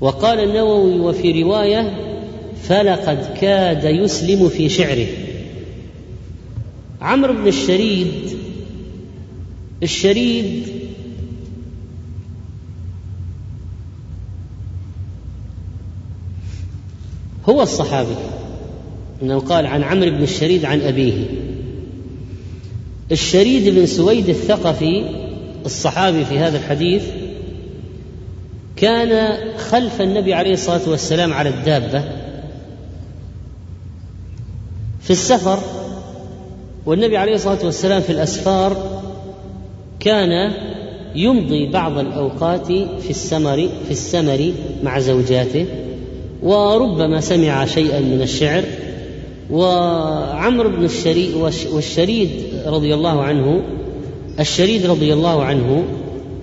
وقال النووي وفي رواية فلقد كاد يسلم في شعره. عمرو بن الشريد الشريد هو الصحابي إنه قال عن عمرو بن الشريد عن أبيه. الشريد بن سويد الثقفي الصحابي في هذا الحديث كان خلف النبي عليه الصلاة والسلام على الدابة في السفر والنبي عليه الصلاة والسلام في الأسفار كان يمضي بعض الأوقات في السمر في السمر مع زوجاته وربما سمع شيئا من الشعر وعمرو بن الشريد والشريد رضي الله عنه الشريد رضي الله عنه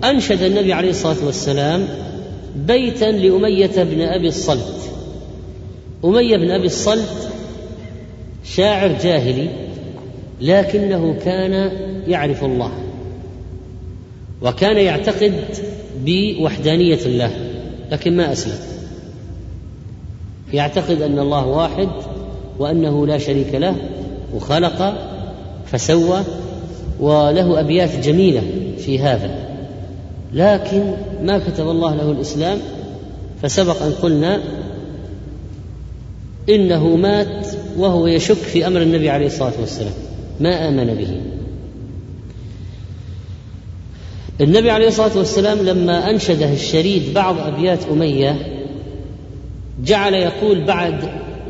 أنشد النبي عليه الصلاة والسلام بيتا لأمية بن أبي الصلت. أمية بن أبي الصلت شاعر جاهلي لكنه كان يعرف الله وكان يعتقد بوحدانية الله لكن ما أسلم. يعتقد أن الله واحد وأنه لا شريك له وخلق فسوى وله أبيات جميلة في هذا. لكن ما كتب الله له الإسلام فسبق أن قلنا إنه مات وهو يشك في أمر النبي عليه الصلاة والسلام. ما آمن به. النبي عليه الصلاة والسلام لما أنشده الشريد بعض أبيات أمية جعل يقول بعد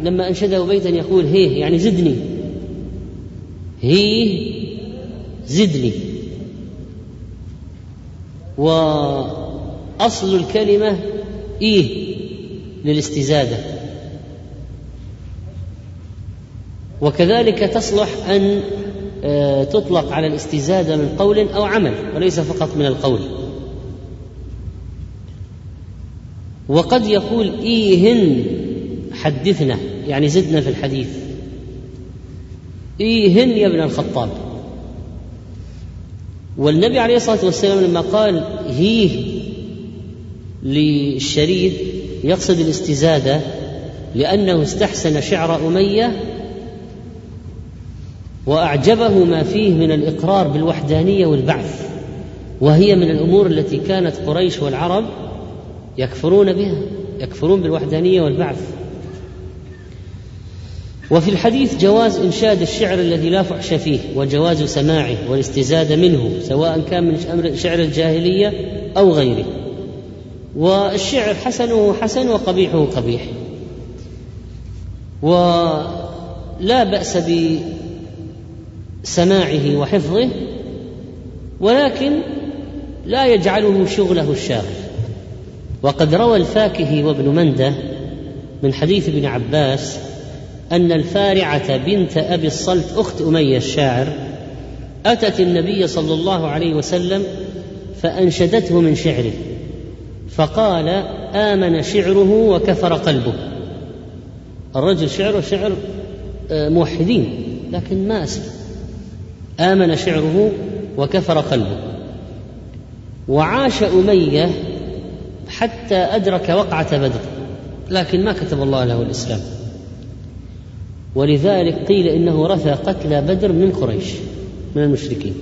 لما أنشده بيتا يقول هيه يعني زدني. هيه زدني وأصل الكلمة إيه للاستزادة. وكذلك تصلح أن آه، تطلق على الاستزادة من قول أو عمل وليس فقط من القول. وقد يقول إيهن حدثنا يعني زدنا في الحديث. إيهن يا ابن الخطاب. والنبي عليه الصلاة والسلام لما قال هيه للشريد يقصد الاستزادة لأنه استحسن شعر أمية وأعجبه ما فيه من الإقرار بالوحدانية والبعث وهي من الأمور التي كانت قريش والعرب يكفرون بها يكفرون بالوحدانية والبعث. وفي الحديث جواز إنشاد الشعر الذي لا فحش فيه وجواز سماعه والاستزادة منه سواء كان من شعر الجاهلية أو غيره. والشعر حسنه حسن وقبيحه قبيح. ولا بأس بسماعه وحفظه ولكن لا يجعله شغله الشاغل. وقد روى الفاكهي وابن مندة من حديث ابن عباس أن الفارعة بنت أبي الصلت أخت أمية الشاعر أتت النبي صلى الله عليه وسلم فأنشدته من شعره فقال آمن شعره وكفر قلبه. الرجل شعره شعر آه، موحدين لكن ما أسلم. آمن شعره وكفر قلبه. وعاش أمية حتى أدرك وقعة بدر لكن ما كتب الله له الإسلام. ولذلك قيل إنه رثى قتلى بدر من قريش من المشركين.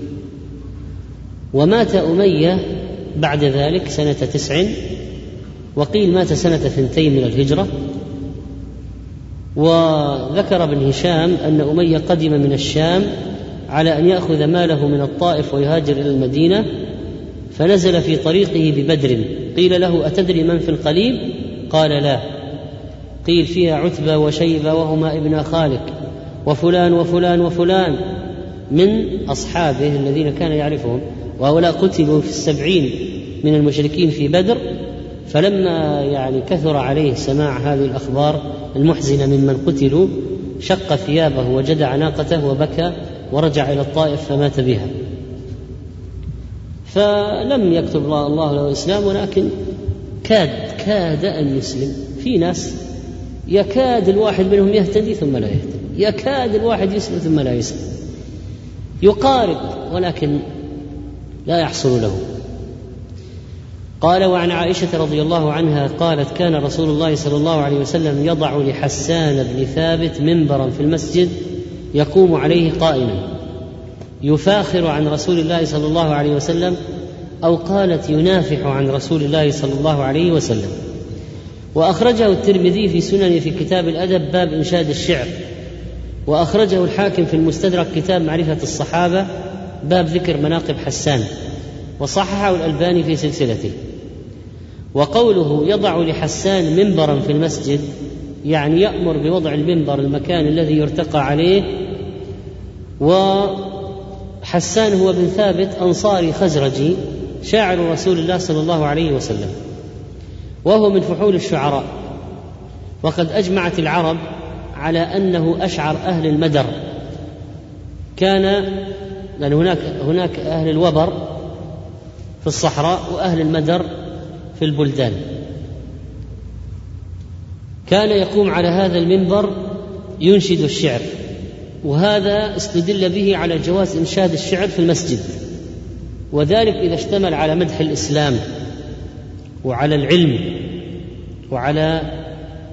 ومات أمية بعد ذلك سنة تسع وقيل مات سنة ثنتين من الهجرة. وذكر ابن هشام أن أمية قدم من الشام على أن يأخذ ماله من الطائف ويهاجر إلى المدينة فنزل في طريقه ببدر. قيل له أتدري من في القليب؟ قال لا. قيل فيها عتبة وشيبة وهما ابن خالك وفلان وفلان وفلان من أصحابه الذين كان يعرفهم وهؤلاء قتلوا في السبعين من المشركين في بدر فلما يعني كثر عليه سماع هذه الأخبار المحزنة ممن قتلوا شق ثيابه وجدع ناقته وبكى ورجع إلى الطائف فمات بها. فلم يكتب الله له الإسلام ولكن كاد كاد أن يسلم. في ناس يكاد الواحد منهم يهتدي ثم لا يهتدي. يكاد الواحد يسلم ثم لا يسلم. يقارب ولكن لا يحصل له. قال وعن عائشة رضي الله عنها قالت كان رسول الله صلى الله عليه وسلم يضع لحسان بن ثابت منبرا في المسجد يقوم عليه قائما. يفاخر عن رسول الله صلى الله عليه وسلم أو قالت ينافح عن رسول الله صلى الله عليه وسلم. وأخرجه الترمذي في سنن في كتاب الأدب باب إنشاد الشعر. وأخرجه الحاكم في المستدرك كتاب معرفة الصحابة باب ذكر مناقب حسان. وصححه الألباني في سلسلته. وقوله يضع لحسان منبرا في المسجد يعني يأمر بوضع المنبر المكان الذي يرتقى عليه. وحسان هو بن ثابت أنصاري خزرجي شاعر رسول الله صلى الله عليه وسلم. وهو من فحول الشعراء. وقد أجمعت العرب على أنه أشعر أهل المدر. كان لأن هناك هناك أهل الوبر في الصحراء وأهل المدر في البلدان. كان يقوم على هذا المنبر ينشد الشعر وهذا استدل به على جواز إنشاد الشعر في المسجد. وذلك إذا اشتمل على مدح الإسلام. وعلى العلم وعلى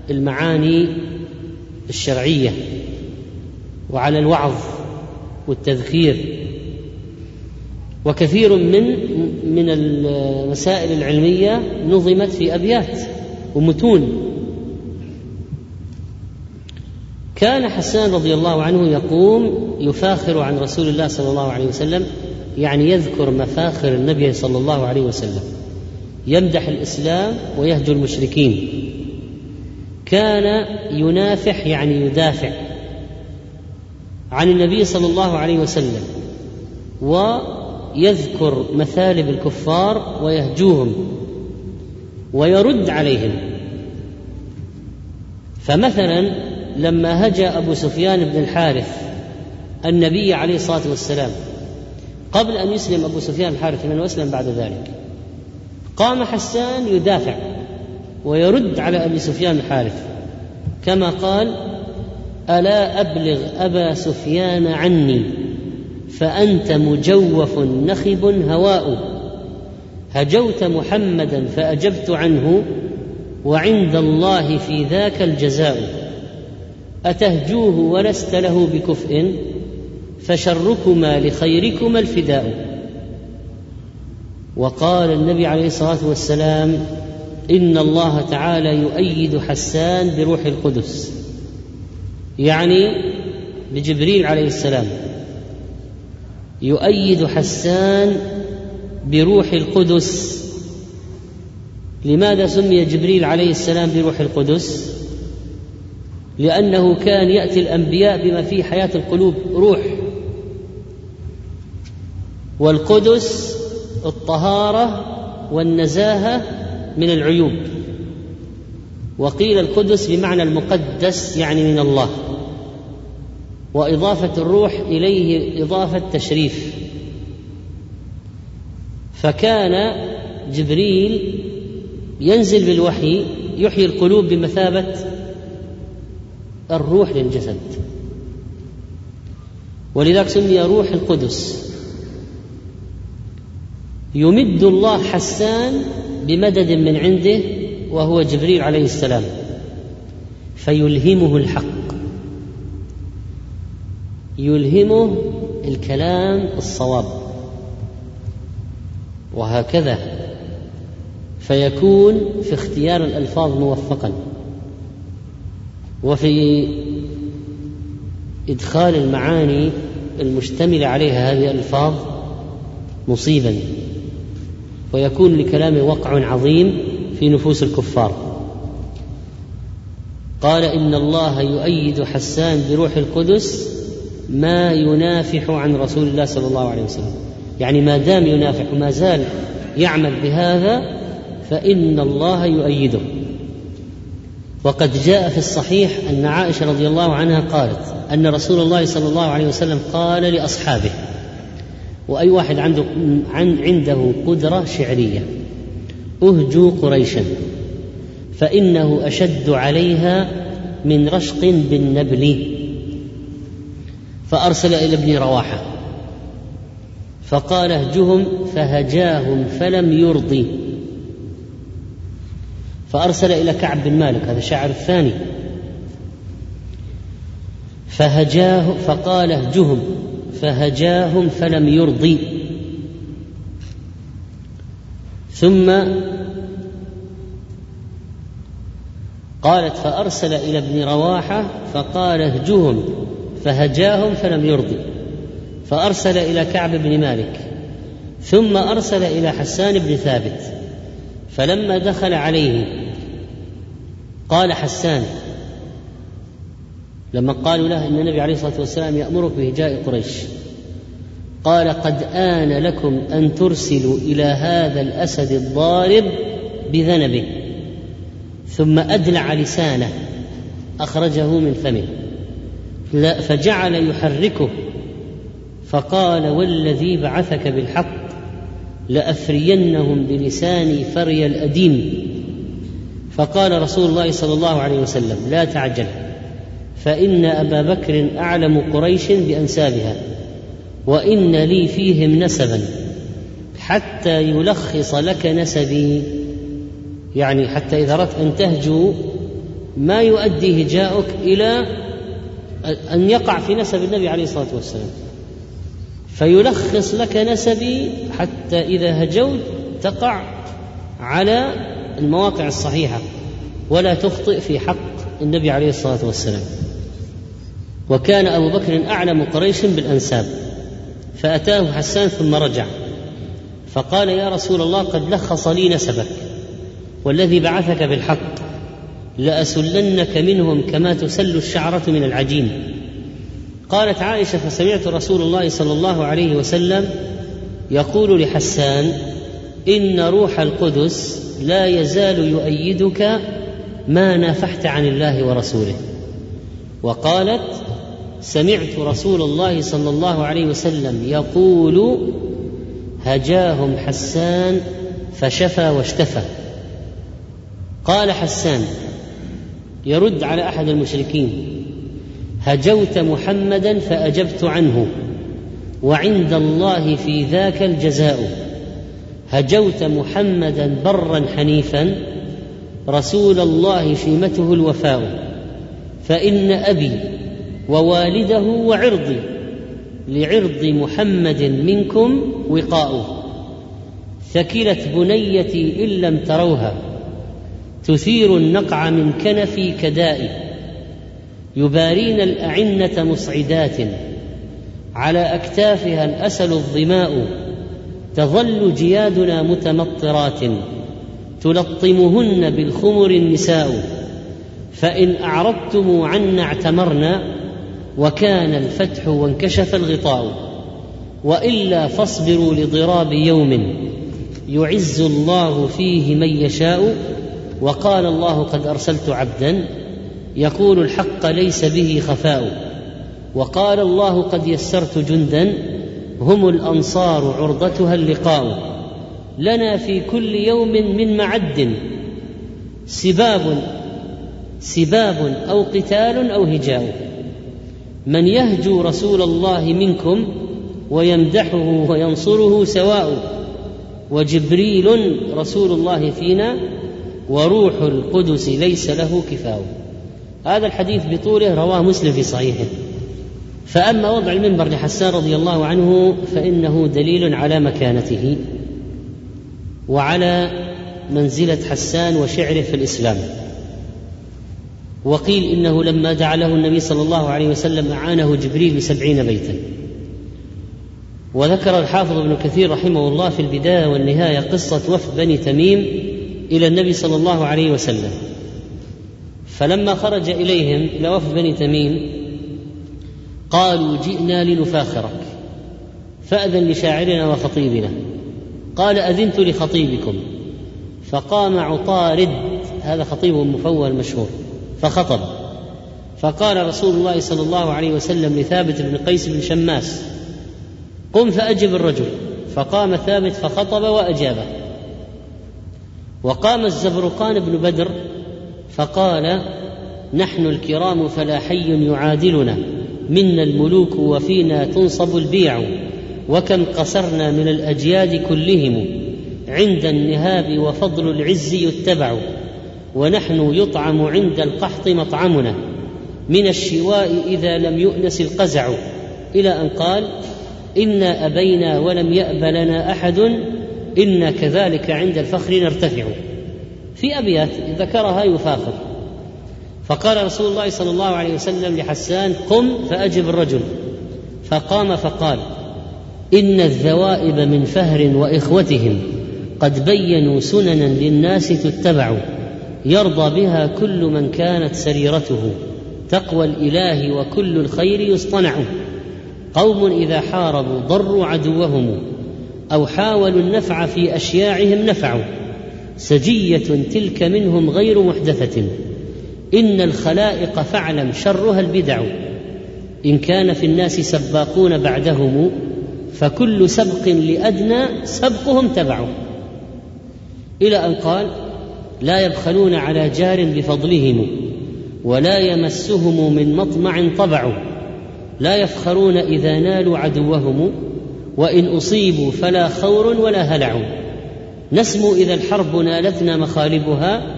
المعاني الشرعية وعلى الوعظ والتذكير. وكثير من من المسائل العلمية نظمت في أبيات ومتون. كان حسان رضي الله عنه يقوم يفاخر عن رسول الله صلى الله عليه وسلم يعني يذكر مفاخر النبي صلى الله عليه وسلم. يمدح الإسلام ويهجو المشركين. كان ينافح يعني يدافع عن النبي صلى الله عليه وسلم ويذكر مثالب الكفار ويهجوهم ويرد عليهم. فمثلا لما هجأ أبو سفيان بن الحارث النبي عليه الصلاة والسلام قبل أن يسلم أبو سفيان الحارث لأنه أسلم بعد ذلك قام حسان يدافع ويرد على أبي سفيان الحارث كما قال ألا أبلغ أبا سفيان عني فأنت مجوف نخب هواء. هجوت محمدا فأجبت عنه وعند الله في ذاك الجزاء. أتهجوه ولست له بكفء فشركما لخيركما الفداء. وقال النبي عليه الصلاة والسلام إن الله تعالى يؤيد حسان بروح القدس. يعني بجبريل عليه السلام. يؤيد حسان بروح القدس. لماذا سمي جبريل عليه السلام بروح القدس؟ لأنه كان يأتي الأنبياء بما فيه حياة القلوب روح. والقدس الطهارة والنزاهة من العيوب. وقيل القدس بمعنى المقدس يعني من الله. وإضافة الروح إليه إضافة تشريف. فكان جبريل ينزل بالوحي يحيي القلوب بمثابة الروح للجسد. ولذلك سمي روح القدس. يمد الله حسان بمدد من عنده وهو جبريل عليه السلام فيلهمه الحق. يلهمه الكلام الصواب وهكذا فيكون في اختيار الألفاظ موفقا. وفي إدخال المعاني المشتملة عليها هذه الألفاظ مصيبا. ويكون لكلامه وقع عظيم في نفوس الكفار. قال إن الله يؤيد حسان بروح القدس ما ينافح عن رسول الله صلى الله عليه وسلم. يعني ما دام ينافح وما زال يعمل بهذا فإن الله يؤيده. وقد جاء في الصحيح أن عائشة رضي الله عنها قالت أن رسول الله صلى الله عليه وسلم قال لأصحابه وأي واحد عنده عنده قدرة شعرية. اهجوا قريشا. فإنه أشد عليها من رشق بالنبل. فأرسل إلى ابن رواحة. فقال اهجهم فهجاهم فلم يرضي فأرسل إلى كعب بن مالك هذا الشاعر الثاني. فهجاه فقال اهجهم. فهجاهم فلم يرضي. ثم قالت فأرسل إلى ابن رواحة فقال اهجهم فهجاهم فلم يرضي. فأرسل إلى كعب بن مالك ثم أرسل إلى حسان بن ثابت فلما دخل عليه قال حسان لما قالوا له إن النبي عليه الصلاة والسلام يأمرك بهجاء قريش قال قد آن لكم أن ترسلوا إلى هذا الأسد الضارب بذنبه ثم أدلع لسانه أخرجه من فمه فجعل يحركه فقال والذي بعثك بالحق لأفرينهم بلساني فري الاديم فقال رسول الله صلى الله عليه وسلم لا تعجل. فإن أبا بكر أعلم قريش بأنسابها وإن لي فيهم نسبا حتى يلخص لك نسبي. يعني حتى إذا أردت أن تهجو ما يؤدي هجاؤك إلى أن يقع في نسب النبي عليه الصلاة والسلام. فيلخص لك نسبي حتى إذا هجوت تقع على المواقع الصحيحة ولا تخطئ في حق النبي عليه الصلاة والسلام. وكان أبو بكر أعلم قريش بالأنساب. فأتاه حسان ثم رجع. فقال يا رسول الله قد لخص لي نسبك والذي بعثك بالحق لأسلنك منهم كما تسل الشعرة من العجين. قالت عائشة فسمعت رسول الله صلى الله عليه وسلم يقول لحسان إن روح القدس لا يزال يؤيدك ما نافحت عن الله ورسوله. وقالت سمعت رسول الله صلى الله عليه وسلم يقول هجاهم حسان فشفى واشتفى. قال حسان يرد على أحد المشركين هجوت محمدا فأجبت عنه وعند الله في ذاك الجزاء هجوت محمدا برا حنيفا رسول الله شيمته الوفاء فإن أبي ووالده وعرضي لعرض محمد منكم وقاؤه. ثكلت بنيتي إن لم تروها تثير النقع من كنفي كدائي. يبارين الأعنة مصعدات على أكتافها الأسل الظماء. تظل جيادنا متمطرات تلطمهن بالخمر النساء. فإن أعرضتم عنا اعتمرنا وكان الفتح وانكشف الغطاء وإلا فاصبروا لضراب يوم يعز الله فيه من يشاء وقال الله قد أرسلت عبدا يقول الحق ليس به خفاء وقال الله قد يسرت جندا هم الأنصار عرضتها اللقاء لنا في كل يوم من معد سباب سباب أو قتال أو هجاء من يهجو رسول الله منكم ويمدحه وينصره سواء وجبريل رسول الله فينا وروح القدس ليس له كفاء. هذا الحديث بطوله رواه مسلم في صحيحه. فأما وضع المنبر لحسان رضي الله عنه فإنه دليل على مكانته وعلى منزلة حسان وشعره في الإسلام. وقيل إنه لما دعا له النبي صلى الله عليه وسلم أعانه جبريل بسبعين بيتا. وذكر الحافظ ابن كثير رحمه الله في البداية والنهاية قصة وفد بني تميم إلى النبي صلى الله عليه وسلم. فلما خرج إليهم إلى وفد بني تميم قالوا جئنا لنفاخرك فأذن لشاعرنا وخطيبنا. قال أذنت لخطيبكم فقام عطارد هذا خطيب مفول مشهور. فخطب. فقال رسول الله صلى الله عليه وسلم لثابت بن قيس بن شماس قم فأجب الرجل. فقام ثابت فخطب وأجابه. وقام الزبرقان بن بدر فقال نحن الكرام فلا حي يعادلنا منا الملوك وفينا تنصب البيع وكم قصرنا من الأجياد كلهم عند النهاب وفضل العز يتبع. ونحن يطعم عند القحط مطعمنا. من الشواء إذا لم يؤنس القزع. إلى أن قال انا أبينا ولم يأب لنا أحد أنا كذلك عند الفخر نرتفع. في أبيات ذكرها يفاخر. فقال رسول الله صلى الله عليه وسلم لحسان قم فأجب الرجل. فقام فقال إن الذوائب من فهر وإخوتهم. قد بينوا سننا للناس تتبع. يرضى بها كل من كانت سريرته. تقوى الإله وكل الخير يصطنع قوم إذا حاربوا ضروا عدوهم أو حاولوا النفع في أشياعهم نفعوا. سجية تلك منهم غير محدثة. إن الخلائق فاعلم شرها البدع. إن كان في الناس سباقون بعدهم فكل سبق لأدنى سبقهم تبع. إلى أن قال لا يبخلون على جار بفضلهم ولا يمسهم من مطمع طبع لا يفخرون إذا نالوا عدوهم وإن أصيبوا فلا خور ولا هلع. نسمو إذا الحرب نالتنا مخالبها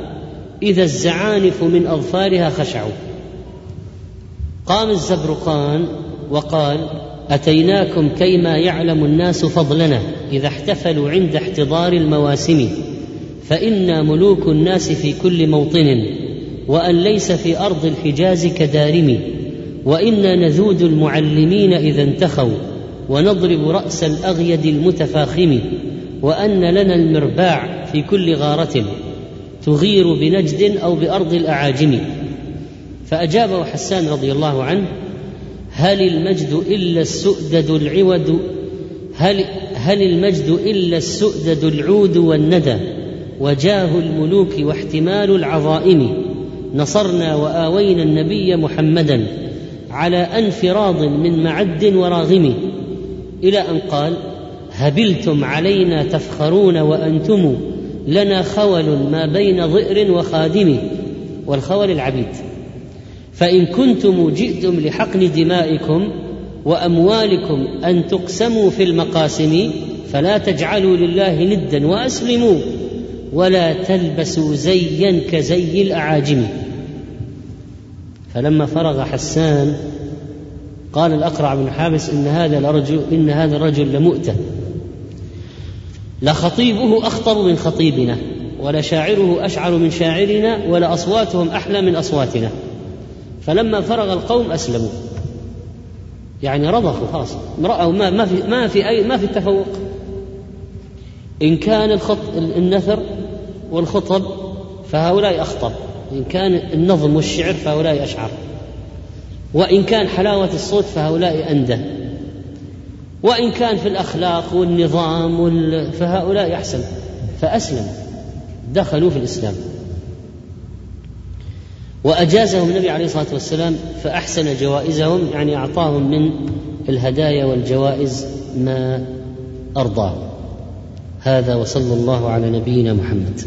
إذا الزعانف من أظفارها خشعوا قام الزبرقان وقال أتيناكم كيما يعلم الناس فضلنا إذا احتفلوا عند احتضار المواسم. فإنا ملوك الناس في كل موطن وأن ليس في أرض الحجاز كدارم وإنا نذود المعلمين إذا انتخوا ونضرب رأس الأغيد المتفاخم وأن لنا المرباع في كل غارة تغير بنجد أو بأرض الأعاجم. فاجابه حسان رضي الله عنه هل المجد إلا السؤدد العود هل هل المجد إلا السؤدد العود والندى؟ وجاه الملوك واحتمال العظائم. نصرنا وآوينا النبي محمدا على انفراض من معد وراغم. إلى أن قال هبلتم علينا تفخرون وأنتم لنا خول ما بين ظئر وخادم. والخول العبيد. فإن كنتم جئتم لحقن دمائكم وأموالكم أن تقسموا في المقاسم فلا تجعلوا لله ندا وأسلموا. ولا تلبسوا زيا كزي الأعاجم. فلما فرغ حسان قال الأقرع بن حابس إن هذا الرجل إن هذا الرجل لمؤتة. لخطيبه أخطر من خطيبنا ولشاعره أشعر من شاعرنا ولأصواتهم أحلى من أصواتنا. فلما فرغ القوم أسلموا. يعني رضخوا خلاص. رأوا ما ما في ما في أي ما في التفوق. إن كان الخط النثر والخطب فهؤلاء أخطب. إن كان النظم والشعر فهؤلاء أشعر. وإن كان حلاوة الصوت فهؤلاء انده وإن كان في الأخلاق والنظام وال... فهؤلاء أحسن. فأسلموا دخلوا في الإسلام. وأجازهم النبي عليه الصلاة والسلام فأحسن جوائزهم يعني أعطاهم من الهدايا والجوائز ما أرضاه هذا وصلى الله على نبينا محمد.